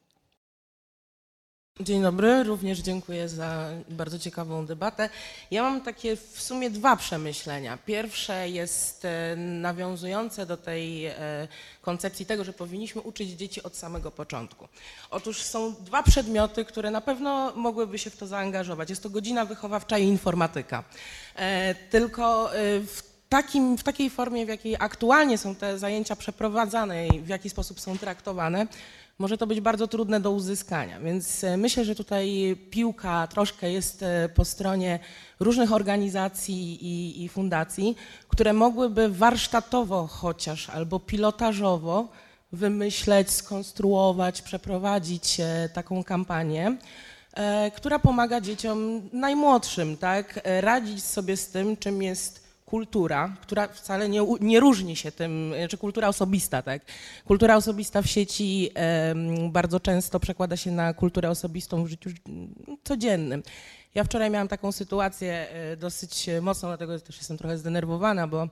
Dzień dobry, również dziękuję za bardzo ciekawą debatę. Ja mam takie w sumie dwa przemyślenia. Pierwsze jest e, nawiązujące do tej e, koncepcji tego, że powinniśmy uczyć dzieci od samego początku. Otóż są dwa przedmioty, które na pewno mogłyby się w to zaangażować. Jest to godzina wychowawcza i informatyka. E, Tylko w takim, w takiej formie, w jakiej aktualnie są te zajęcia przeprowadzane i w jaki sposób są traktowane, może to być bardzo trudne do uzyskania. Więc e, myślę, że tutaj piłka troszkę jest e, po stronie różnych organizacji i, i fundacji, które mogłyby warsztatowo chociaż albo pilotażowo wymyśleć, skonstruować, przeprowadzić e, taką kampanię, która pomaga dzieciom najmłodszym, tak, radzić sobie z tym, czym jest kultura, która wcale nie, nie różni się tym, czy kultura osobista, tak? Kultura osobista w sieci bardzo często przekłada się na kulturę osobistą w życiu mm, codziennym. Ja wczoraj miałam taką sytuację e, dosyć mocną, dlatego też jestem trochę zdenerwowana, bo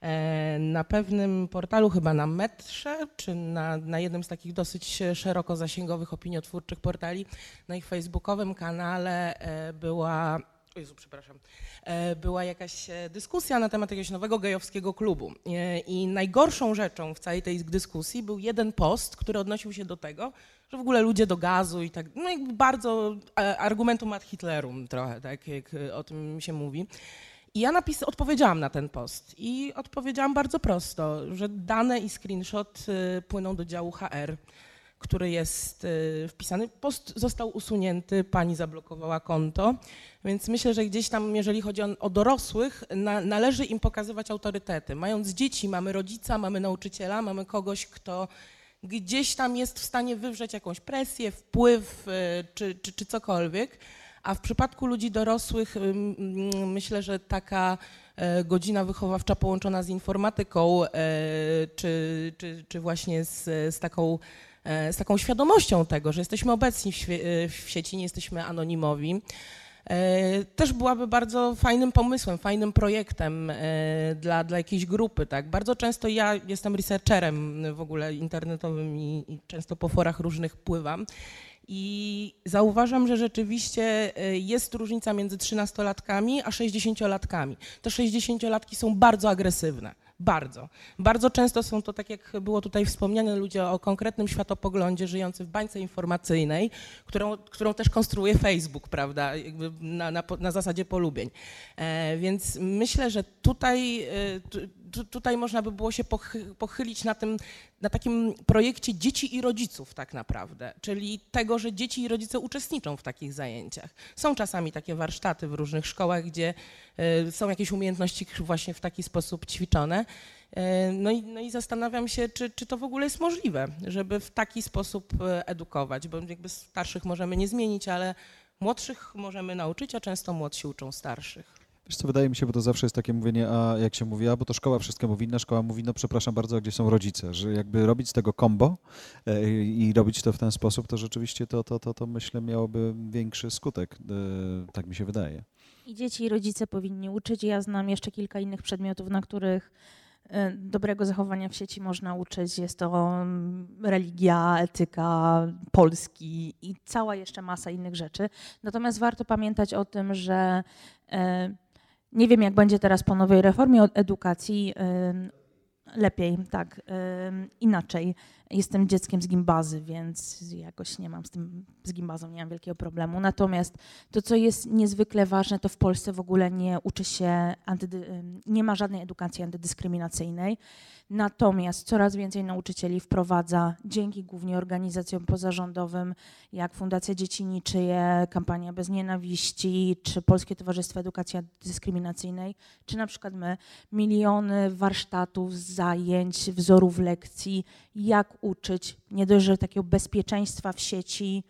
e, na pewnym portalu, chyba na Metrze, czy na, na jednym z takich dosyć szeroko zasięgowych opiniotwórczych portali, na ich facebookowym kanale e, była, Jezu, przepraszam, e, była jakaś e, dyskusja na temat jakiegoś nowego gejowskiego klubu. E, I najgorszą rzeczą w całej tej dyskusji był jeden post, który odnosił się do tego, że w ogóle ludzie do gazu i tak, no jakby bardzo argumentum ad Hitlerum trochę, tak jak o tym się mówi. I ja napis, odpowiedziałam na ten post i odpowiedziałam bardzo prosto, że dane i screenshot płyną do działu HR, który jest y, wpisany. Post został usunięty, pani zablokowała konto, więc myślę, że gdzieś tam, jeżeli chodzi o, o dorosłych, na, należy im pokazywać autorytety. Mając dzieci, mamy rodzica, mamy nauczyciela, mamy kogoś, kto gdzieś tam jest w stanie wywrzeć jakąś presję, wpływ y, czy, czy, czy cokolwiek. A w przypadku ludzi dorosłych myślę, że taka e, godzina wychowawcza połączona z informatyką, e, czy, czy, czy właśnie z, z, taką, z taką świadomością tego, że jesteśmy obecni w, e, w sieci, nie jesteśmy anonimowi, e, też byłaby bardzo fajnym pomysłem, fajnym projektem e, dla, dla jakiejś grupy. Tak? Bardzo często ja jestem researcherem w ogóle internetowym i, i często po forach różnych pływam. I zauważam, że rzeczywiście e, jest różnica między 13-latkami a 60-latkami. Te 60-latki są bardzo agresywne. Bardzo. Bardzo często są to, tak jak było tutaj wspomniane, ludzie o konkretnym światopoglądzie, żyjący w bańce informacyjnej, którą, którą też konstruuje Facebook, prawda, na, na, na zasadzie polubień. E, więc myślę, że tutaj, e, tu, tu, tutaj można by było się pochy, pochylić na tym, na takim projekcie dzieci i rodziców tak naprawdę, czyli tego, że dzieci i rodzice uczestniczą w takich zajęciach. Są czasami takie warsztaty w różnych szkołach, gdzie e, są jakieś umiejętności właśnie w taki sposób ćwiczone. E, No i, no i zastanawiam się, czy, czy to w ogóle jest możliwe, żeby w taki sposób e, edukować, bo jakby starszych możemy nie zmienić, ale młodszych możemy nauczyć, a często młodsi uczą starszych. Wiesz co, wydaje mi się, bo to zawsze jest takie mówienie, a jak się mówi, a bo to szkoła wszystkiemu winna, szkoła mówi, no przepraszam bardzo, a gdzie są rodzice? Że jakby robić z tego combo e, i robić to w ten sposób, to rzeczywiście to, to, to, to myślę miałoby większy skutek, e, tak mi się wydaje. I dzieci i rodzice powinni uczyć. Ja znam jeszcze kilka innych przedmiotów, na których e, dobrego zachowania w sieci można uczyć. Jest to mm, religia, etyka, polski i cała jeszcze masa innych rzeczy. Natomiast warto pamiętać o tym, że nie wiem, jak będzie teraz po nowej reformie edukacji. Lepiej, tak, inaczej. Jestem dzieckiem z gimbazy, więc jakoś nie mam z tym, z gimbazą nie mam wielkiego problemu. Natomiast to, co jest niezwykle ważne, to w Polsce w ogóle nie uczy się, nie ma żadnej edukacji antydyskryminacyjnej. Natomiast coraz więcej nauczycieli wprowadza, dzięki głównie organizacjom pozarządowym, jak Fundacja Dzieci Niczyje, Kampania Bez Nienawiści, czy Polskie Towarzystwo Edukacji Antydyskryminacyjnej, czy na przykład my, miliony warsztatów, zajęć, wzorów lekcji, jak uczyć nie dość, że takiego bezpieczeństwa w sieci,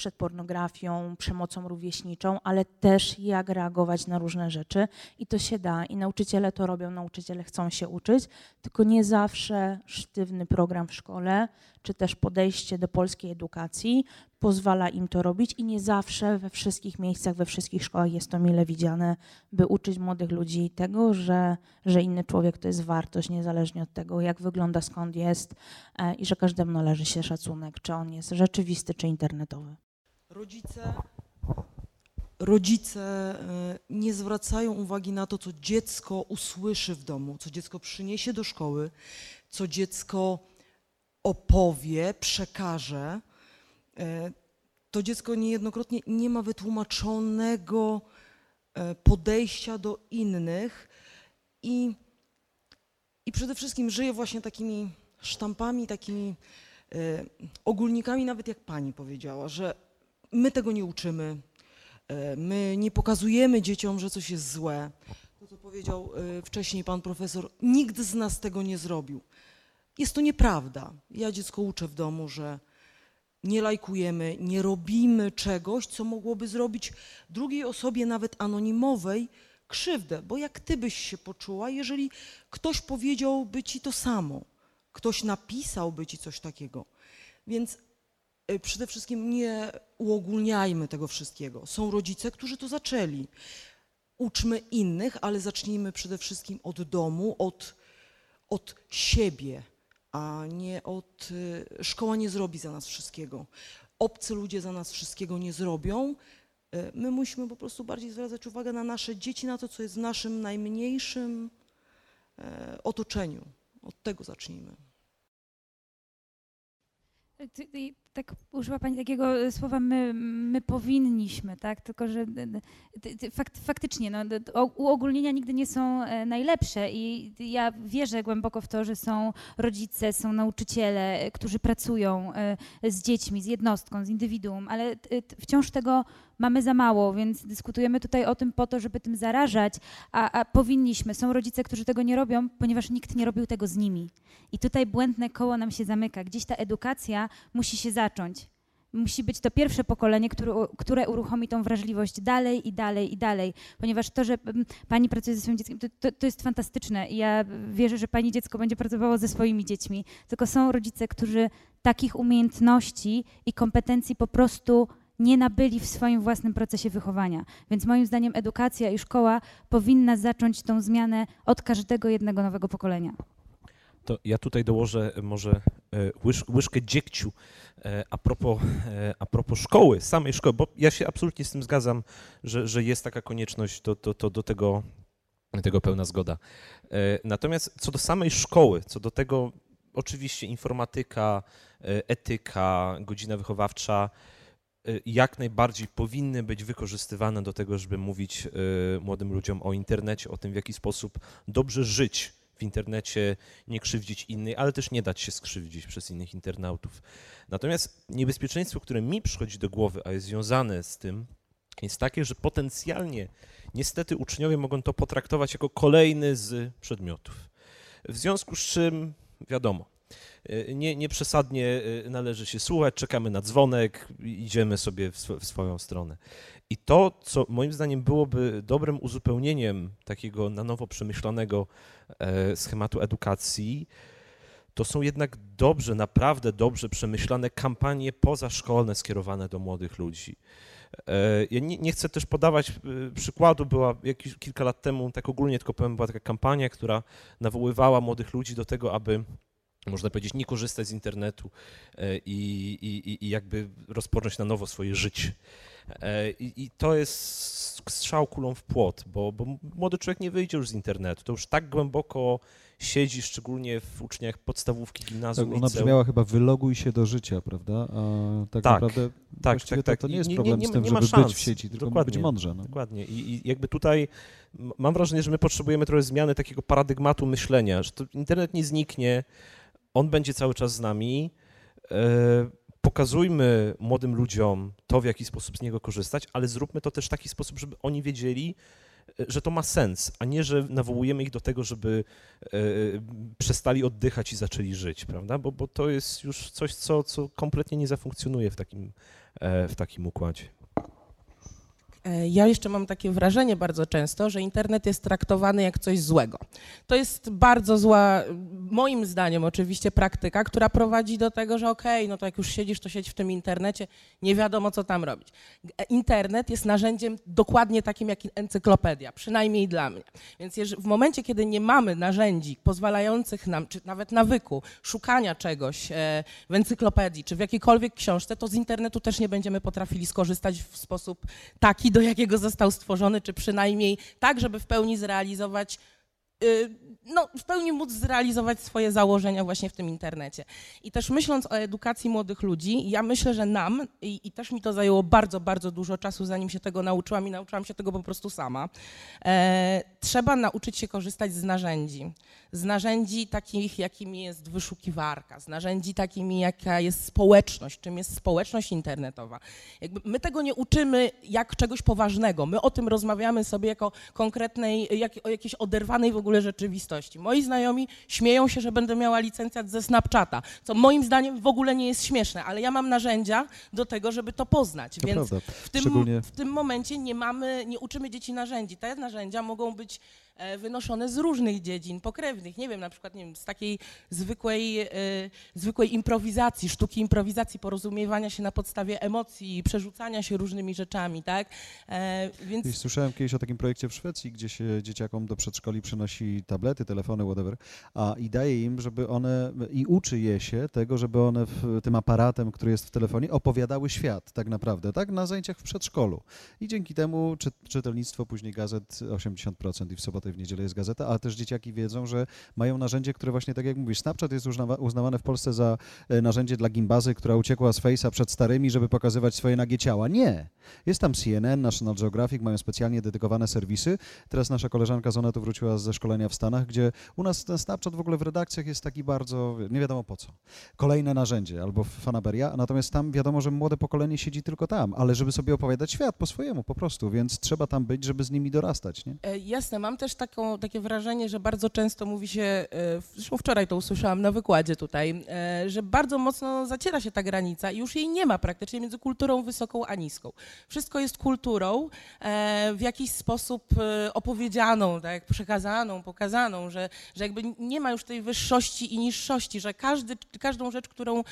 przed pornografią, przemocą rówieśniczą, ale też jak reagować na różne rzeczy. I to się da. I nauczyciele to robią, nauczyciele chcą się uczyć, tylko nie zawsze sztywny program w szkole, czy też podejście do polskiej edukacji pozwala im to robić i nie zawsze we wszystkich miejscach, we wszystkich szkołach jest to mile widziane, by uczyć młodych ludzi tego, że, że inny człowiek to jest wartość, niezależnie od tego, jak wygląda, skąd jest e, i że każdemu należy się szacunek, czy on jest rzeczywisty, czy internetowy. Rodzice, rodzice e, nie zwracają uwagi na to, co dziecko usłyszy w domu, co dziecko przyniesie do szkoły, co dziecko opowie, przekaże. E, To dziecko niejednokrotnie nie ma wytłumaczonego e, podejścia do innych i, i przede wszystkim żyje właśnie takimi sztampami, takimi ogólnikami, nawet jak pani powiedziała, że my tego nie uczymy, e, my nie pokazujemy dzieciom, że coś jest złe. To, co powiedział e, wcześniej pan profesor, nikt z nas tego nie zrobił. Jest to nieprawda. Ja dziecko uczę w domu, że nie lajkujemy, nie robimy czegoś, co mogłoby zrobić drugiej osobie, nawet anonimowej, krzywdę, bo jak ty byś się poczuła, jeżeli ktoś powiedziałby ci to samo, ktoś napisałby ci coś takiego. Więc przede wszystkim nie uogólniajmy tego wszystkiego. Są rodzice, którzy to zaczęli. Uczmy innych, ale zacznijmy przede wszystkim od domu, od, od siebie, a nie od. y, Szkoła nie zrobi za nas wszystkiego. Obcy ludzie za nas wszystkiego nie zrobią. Y, My musimy po prostu bardziej zwracać uwagę na nasze dzieci, na to, co jest w naszym najmniejszym e, otoczeniu. Od tego zacznijmy. Tak użyła Pani takiego e, słowa my, my powinniśmy, tak? Tylko, że fakt, faktycznie no, uogólnienia nigdy nie są e, najlepsze i ja wierzę głęboko w to, że są rodzice, są nauczyciele, e, którzy pracują z dziećmi, z jednostką, z indywiduum, ale wciąż tego mamy za mało, więc dyskutujemy tutaj o tym po to, żeby tym zarażać, a, a powinniśmy. Są rodzice, którzy tego nie robią, ponieważ nikt nie robił tego z nimi. I tutaj błędne koło nam się zamyka. Gdzieś ta edukacja musi się zacząć. Musi być to pierwsze pokolenie, które, które uruchomi tą wrażliwość dalej i dalej i dalej. Ponieważ to, że mm, pani pracuje ze swoim dzieckiem, to, to, to jest fantastyczne. I ja wierzę, że pani dziecko będzie pracowało ze swoimi dziećmi. Tylko są rodzice, którzy takich umiejętności i kompetencji po prostu nie nabyli w swoim własnym procesie wychowania. Więc moim zdaniem edukacja i szkoła powinna zacząć tą zmianę od każdego jednego nowego pokolenia. To ja tutaj dołożę może e, łyż, łyżkę dziegciu e, a propos, e, a propos szkoły, samej szkoły, bo ja się absolutnie z tym zgadzam, że, że jest taka konieczność, to, to, to do tego, tego pełna zgoda. E, Natomiast co do samej szkoły, co do tego oczywiście informatyka, e, etyka, godzina wychowawcza, e, jak najbardziej powinny być wykorzystywane do tego, żeby mówić e, młodym ludziom o internecie, o tym, w jaki sposób dobrze żyć w internecie, nie krzywdzić innych, ale też nie dać się skrzywdzić przez innych internautów. Natomiast niebezpieczeństwo, które mi przychodzi do głowy, a jest związane z tym, jest takie, że potencjalnie niestety uczniowie mogą to potraktować jako kolejny z przedmiotów. W związku z czym, wiadomo, nie, nie przesadnie y, należy się słuchać, czekamy na dzwonek, idziemy sobie w, sw- w swoją stronę. I to, co moim zdaniem byłoby dobrym uzupełnieniem takiego na nowo przemyślanego e, schematu edukacji, to są jednak dobrze, naprawdę dobrze przemyślane kampanie pozaszkolne skierowane do młodych ludzi. E, Ja nie, nie chcę też podawać y, przykładu, była jakiś, kilka lat temu, tak ogólnie tylko powiem, była taka kampania, która nawoływała młodych ludzi do tego, aby można powiedzieć, nie korzystać z internetu e, i, i, i- jakby rozpocząć na nowo swoje życie. E, I, I to jest strzał kulą w płot, bo, bo młody człowiek nie wyjdzie już z internetu. To już tak głęboko siedzi, szczególnie w uczniach podstawówki, gimnazjum, Tak, ona liceum. brzmiała chyba wyloguj się do życia, prawda? A tak, Tak, naprawdę tak, właściwie tak, to, tak. to nie jest nie- problem nie- z tym, nie ma żeby szans. być w sieci, tylko Dokładnie. być mądrze. No. Dokładnie. I, I jakby tutaj mam wrażenie, że my potrzebujemy trochę zmiany takiego paradygmatu myślenia, że to internet nie zniknie, on będzie cały czas z nami. E, pokazujmy młodym ludziom to, w jaki sposób z niego korzystać, ale zróbmy to też w taki sposób, żeby oni wiedzieli, e, że to ma sens, a nie, że nawołujemy ich do tego, żeby e, przestali oddychać i zaczęli żyć, prawda? Bo, bo to jest już coś, co, co kompletnie nie zafunkcjonuje w takim, w takim układzie. E, Ja jeszcze mam takie wrażenie bardzo często, że internet jest traktowany jak coś złego. To jest bardzo zła, moim zdaniem oczywiście, praktyka, która prowadzi do tego, że okej, no to jak już siedzisz, to siedź w tym internecie, nie wiadomo co tam robić. E, Internet jest narzędziem dokładnie takim jak encyklopedia, przynajmniej dla mnie. Więc w momencie, kiedy nie mamy narzędzi pozwalających nam, czy nawet nawyku, szukania czegoś e, w encyklopedii, czy w jakiejkolwiek książce, to z internetu też nie będziemy potrafili skorzystać w sposób taki, do jakiego został stworzony, czy przynajmniej tak, żeby w pełni zrealizować, no, w pełni móc zrealizować swoje założenia właśnie w tym internecie. I też myśląc o edukacji młodych ludzi, ja myślę, że nam, i, i też mi to zajęło bardzo, bardzo dużo czasu, zanim się tego nauczyłam i nauczyłam się tego po prostu sama, e, trzeba nauczyć się korzystać z narzędzi. Z narzędzi takich, jakimi jest wyszukiwarka, z narzędzi takimi, jaka jest społeczność, czym jest społeczność internetowa. Jakby my tego nie uczymy jak czegoś poważnego. My o tym rozmawiamy sobie jako konkretnej, jak, o jakiejś oderwanej w ogóle ogóle rzeczywistości. Moi znajomi śmieją się, że będę miała licencjat ze Snapchata, co moim zdaniem w ogóle nie jest śmieszne, ale ja mam narzędzia do tego, żeby to poznać, To więc w tym, Szczególnie- w tym momencie nie mamy, nie uczymy dzieci narzędzi. Te narzędzia mogą być wynoszone z różnych dziedzin pokrewnych. Nie wiem, na przykład nie wiem, z takiej zwykłej, e, zwykłej improwizacji, sztuki improwizacji, porozumiewania się na podstawie emocji, przerzucania się różnymi rzeczami, tak? E, więc Słyszałem kiedyś o takim projekcie w Szwecji, gdzie się dzieciakom do przedszkoli przynosi tablety, telefony, whatever, a i daje im, żeby one, i uczy je się tego, żeby one w, tym aparatem, który jest w telefonie, opowiadały świat tak naprawdę, tak? Na zajęciach w przedszkolu. I dzięki temu czy, czytelnictwo później gazet 80% i w sobotę i w niedzielę jest gazeta, ale też dzieciaki wiedzą, że mają narzędzie, które właśnie tak jak mówisz, Snapchat jest uznawa, uznawane w Polsce za e, narzędzie dla gimbazy, która uciekła z Face'a przed starymi, żeby pokazywać swoje nagie ciała. Nie. Jest tam CNN, National Geographic, mają specjalnie dedykowane serwisy. Teraz nasza koleżanka z Onetu wróciła ze szkolenia w Stanach, gdzie u nas ten Snapchat w ogóle w redakcjach jest taki bardzo, nie wiadomo po co. Kolejne narzędzie albo fanaberia, natomiast tam wiadomo, że młode pokolenie siedzi tylko tam, ale żeby sobie opowiadać świat po swojemu po prostu, więc trzeba tam być, żeby z nimi dorastać, nie? E, Jasne, mam też taką, takie wrażenie, że bardzo często mówi się, e, zresztą wczoraj to usłyszałam na wykładzie tutaj, e, że bardzo mocno zaciera się ta granica i już jej nie ma praktycznie między kulturą wysoką a niską. Wszystko jest kulturą e, w jakiś sposób opowiedzianą, tak, przekazaną, pokazaną, że, że jakby nie ma już tej wyższości i niższości, że każdy, każdą rzecz, którą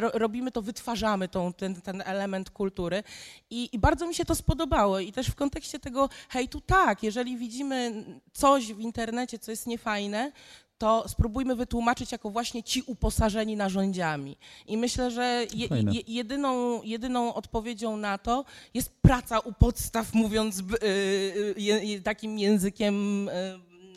ro, robimy, to wytwarzamy tą, ten, ten element kultury. I, I bardzo mi się to spodobało. I też w kontekście tego hejtu, tak, jeżeli widzimy coś w internecie, co jest niefajne, to spróbujmy wytłumaczyć jako właśnie ci uposażeni narzędziami. I myślę, że je, je, jedyną, jedyną odpowiedzią na to jest praca u podstaw, mówiąc y, y, je, takim językiem, y,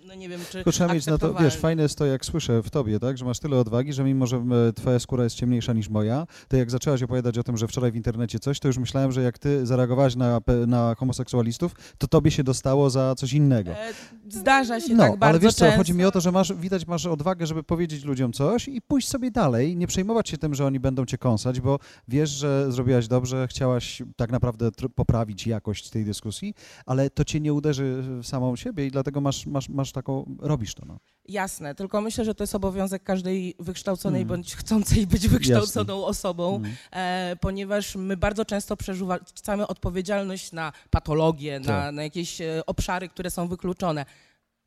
no nie wiem, czy trzeba mieć na to, wiesz, fajne jest to, jak słyszę w tobie, tak, że masz tyle odwagi, że mimo, że e, twoja skóra jest ciemniejsza niż moja, to jak zaczęłaś opowiadać o tym, że wczoraj w internecie coś, to już myślałem, że jak ty zareagowałaś na, na homoseksualistów, to tobie się dostało za coś innego. E, Zdarza się No, tak bardzo ale wiesz co, często. chodzi mi o to, że masz, widać masz odwagę, żeby powiedzieć ludziom coś i pójść sobie dalej, nie przejmować się tym, że oni będą cię kąsać, bo wiesz, że zrobiłaś dobrze, chciałaś tak naprawdę poprawić jakość tej dyskusji, ale to cię nie uderzy w samą siebie i dlatego masz, masz, masz taką, robisz to. No. Jasne, tylko myślę, że to jest obowiązek każdej wykształconej Mm. bądź chcącej być wykształconą osobą, Mm. e, ponieważ my bardzo często przerzucamy odpowiedzialność na patologię, na, Tak. na jakieś e, obszary, które są wykluczone.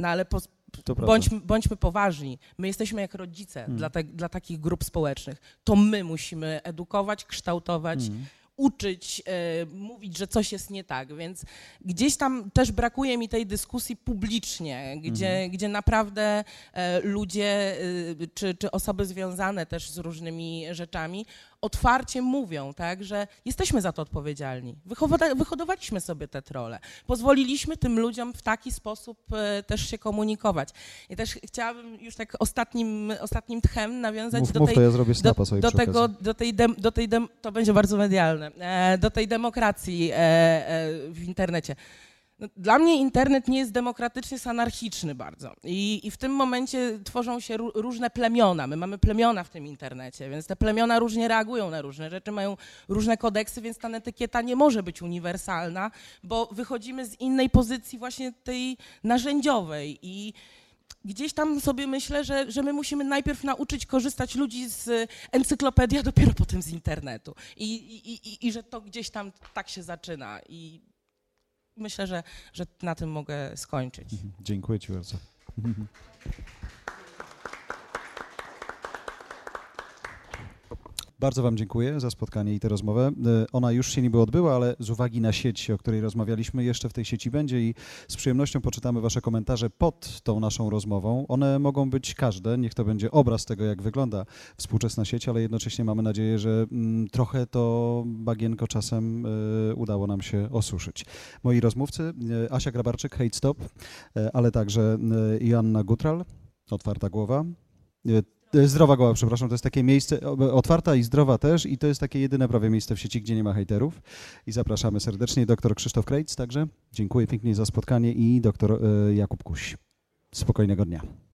No ale po, prawda. bądźmy, poważni. My jesteśmy jak rodzice Mm. dla, te, dla takich grup społecznych. To my musimy edukować, kształtować, Mm. uczyć, e, mówić, że coś jest nie tak, więc gdzieś tam też brakuje mi tej dyskusji publicznie, gdzie, Mhm. gdzie naprawdę e, ludzie e, czy, czy osoby związane też z różnymi rzeczami otwarcie mówią, tak, że jesteśmy za to odpowiedzialni. Wyhodowaliśmy sobie te trole. Pozwoliliśmy tym ludziom w taki sposób e, też się komunikować. I też chciałabym już tak ostatnim, ostatnim tchem nawiązać Mów, do mów, tej to ja zrobię do, snapa do przy tego, do tej, dem, do tej dem, to będzie bardzo medialne, e, do tej demokracji e, w internecie. No, Dla mnie internet nie jest demokratyczny, jest anarchiczny bardzo. I, I w tym momencie tworzą się ró- różne plemiona. My mamy plemiona w tym internecie, więc te plemiona różnie reagują na różne rzeczy, mają różne kodeksy, więc ta etykieta nie może być uniwersalna, bo wychodzimy z innej pozycji właśnie tej narzędziowej i gdzieś tam sobie myślę, że, że my musimy najpierw nauczyć korzystać ludzi z encyklopedii, a dopiero potem z internetu. I, i, i, I że to gdzieś tam tak się zaczyna. I myślę, że, że na tym mogę skończyć. Mhm. Dziękuję ci bardzo. Bardzo Wam dziękuję za spotkanie i tę rozmowę. E, Ona już się niby odbyła, ale z uwagi na sieć, o której rozmawialiśmy, jeszcze w tej sieci będzie i z przyjemnością poczytamy Wasze komentarze pod tą naszą rozmową. One mogą być każde, niech to będzie obraz tego, jak wygląda współczesna sieć, ale jednocześnie mamy nadzieję, że mm, trochę to bagienko czasem e, udało nam się osuszyć. Moi rozmówcy, e, Asia Grabarczyk, Hate Stop, ale także Joanna Gutral, Otwarta Głowa. E, Zdrowa Głowa, przepraszam, to jest takie miejsce, otwarta i zdrowa też i to jest takie jedyne prawie miejsce w sieci, gdzie nie ma hejterów. I zapraszamy serdecznie. Doktor Krzysztof Krejc także. Dziękuję pięknie za spotkanie i doktor e, Jakub Kuś. Spokojnego dnia.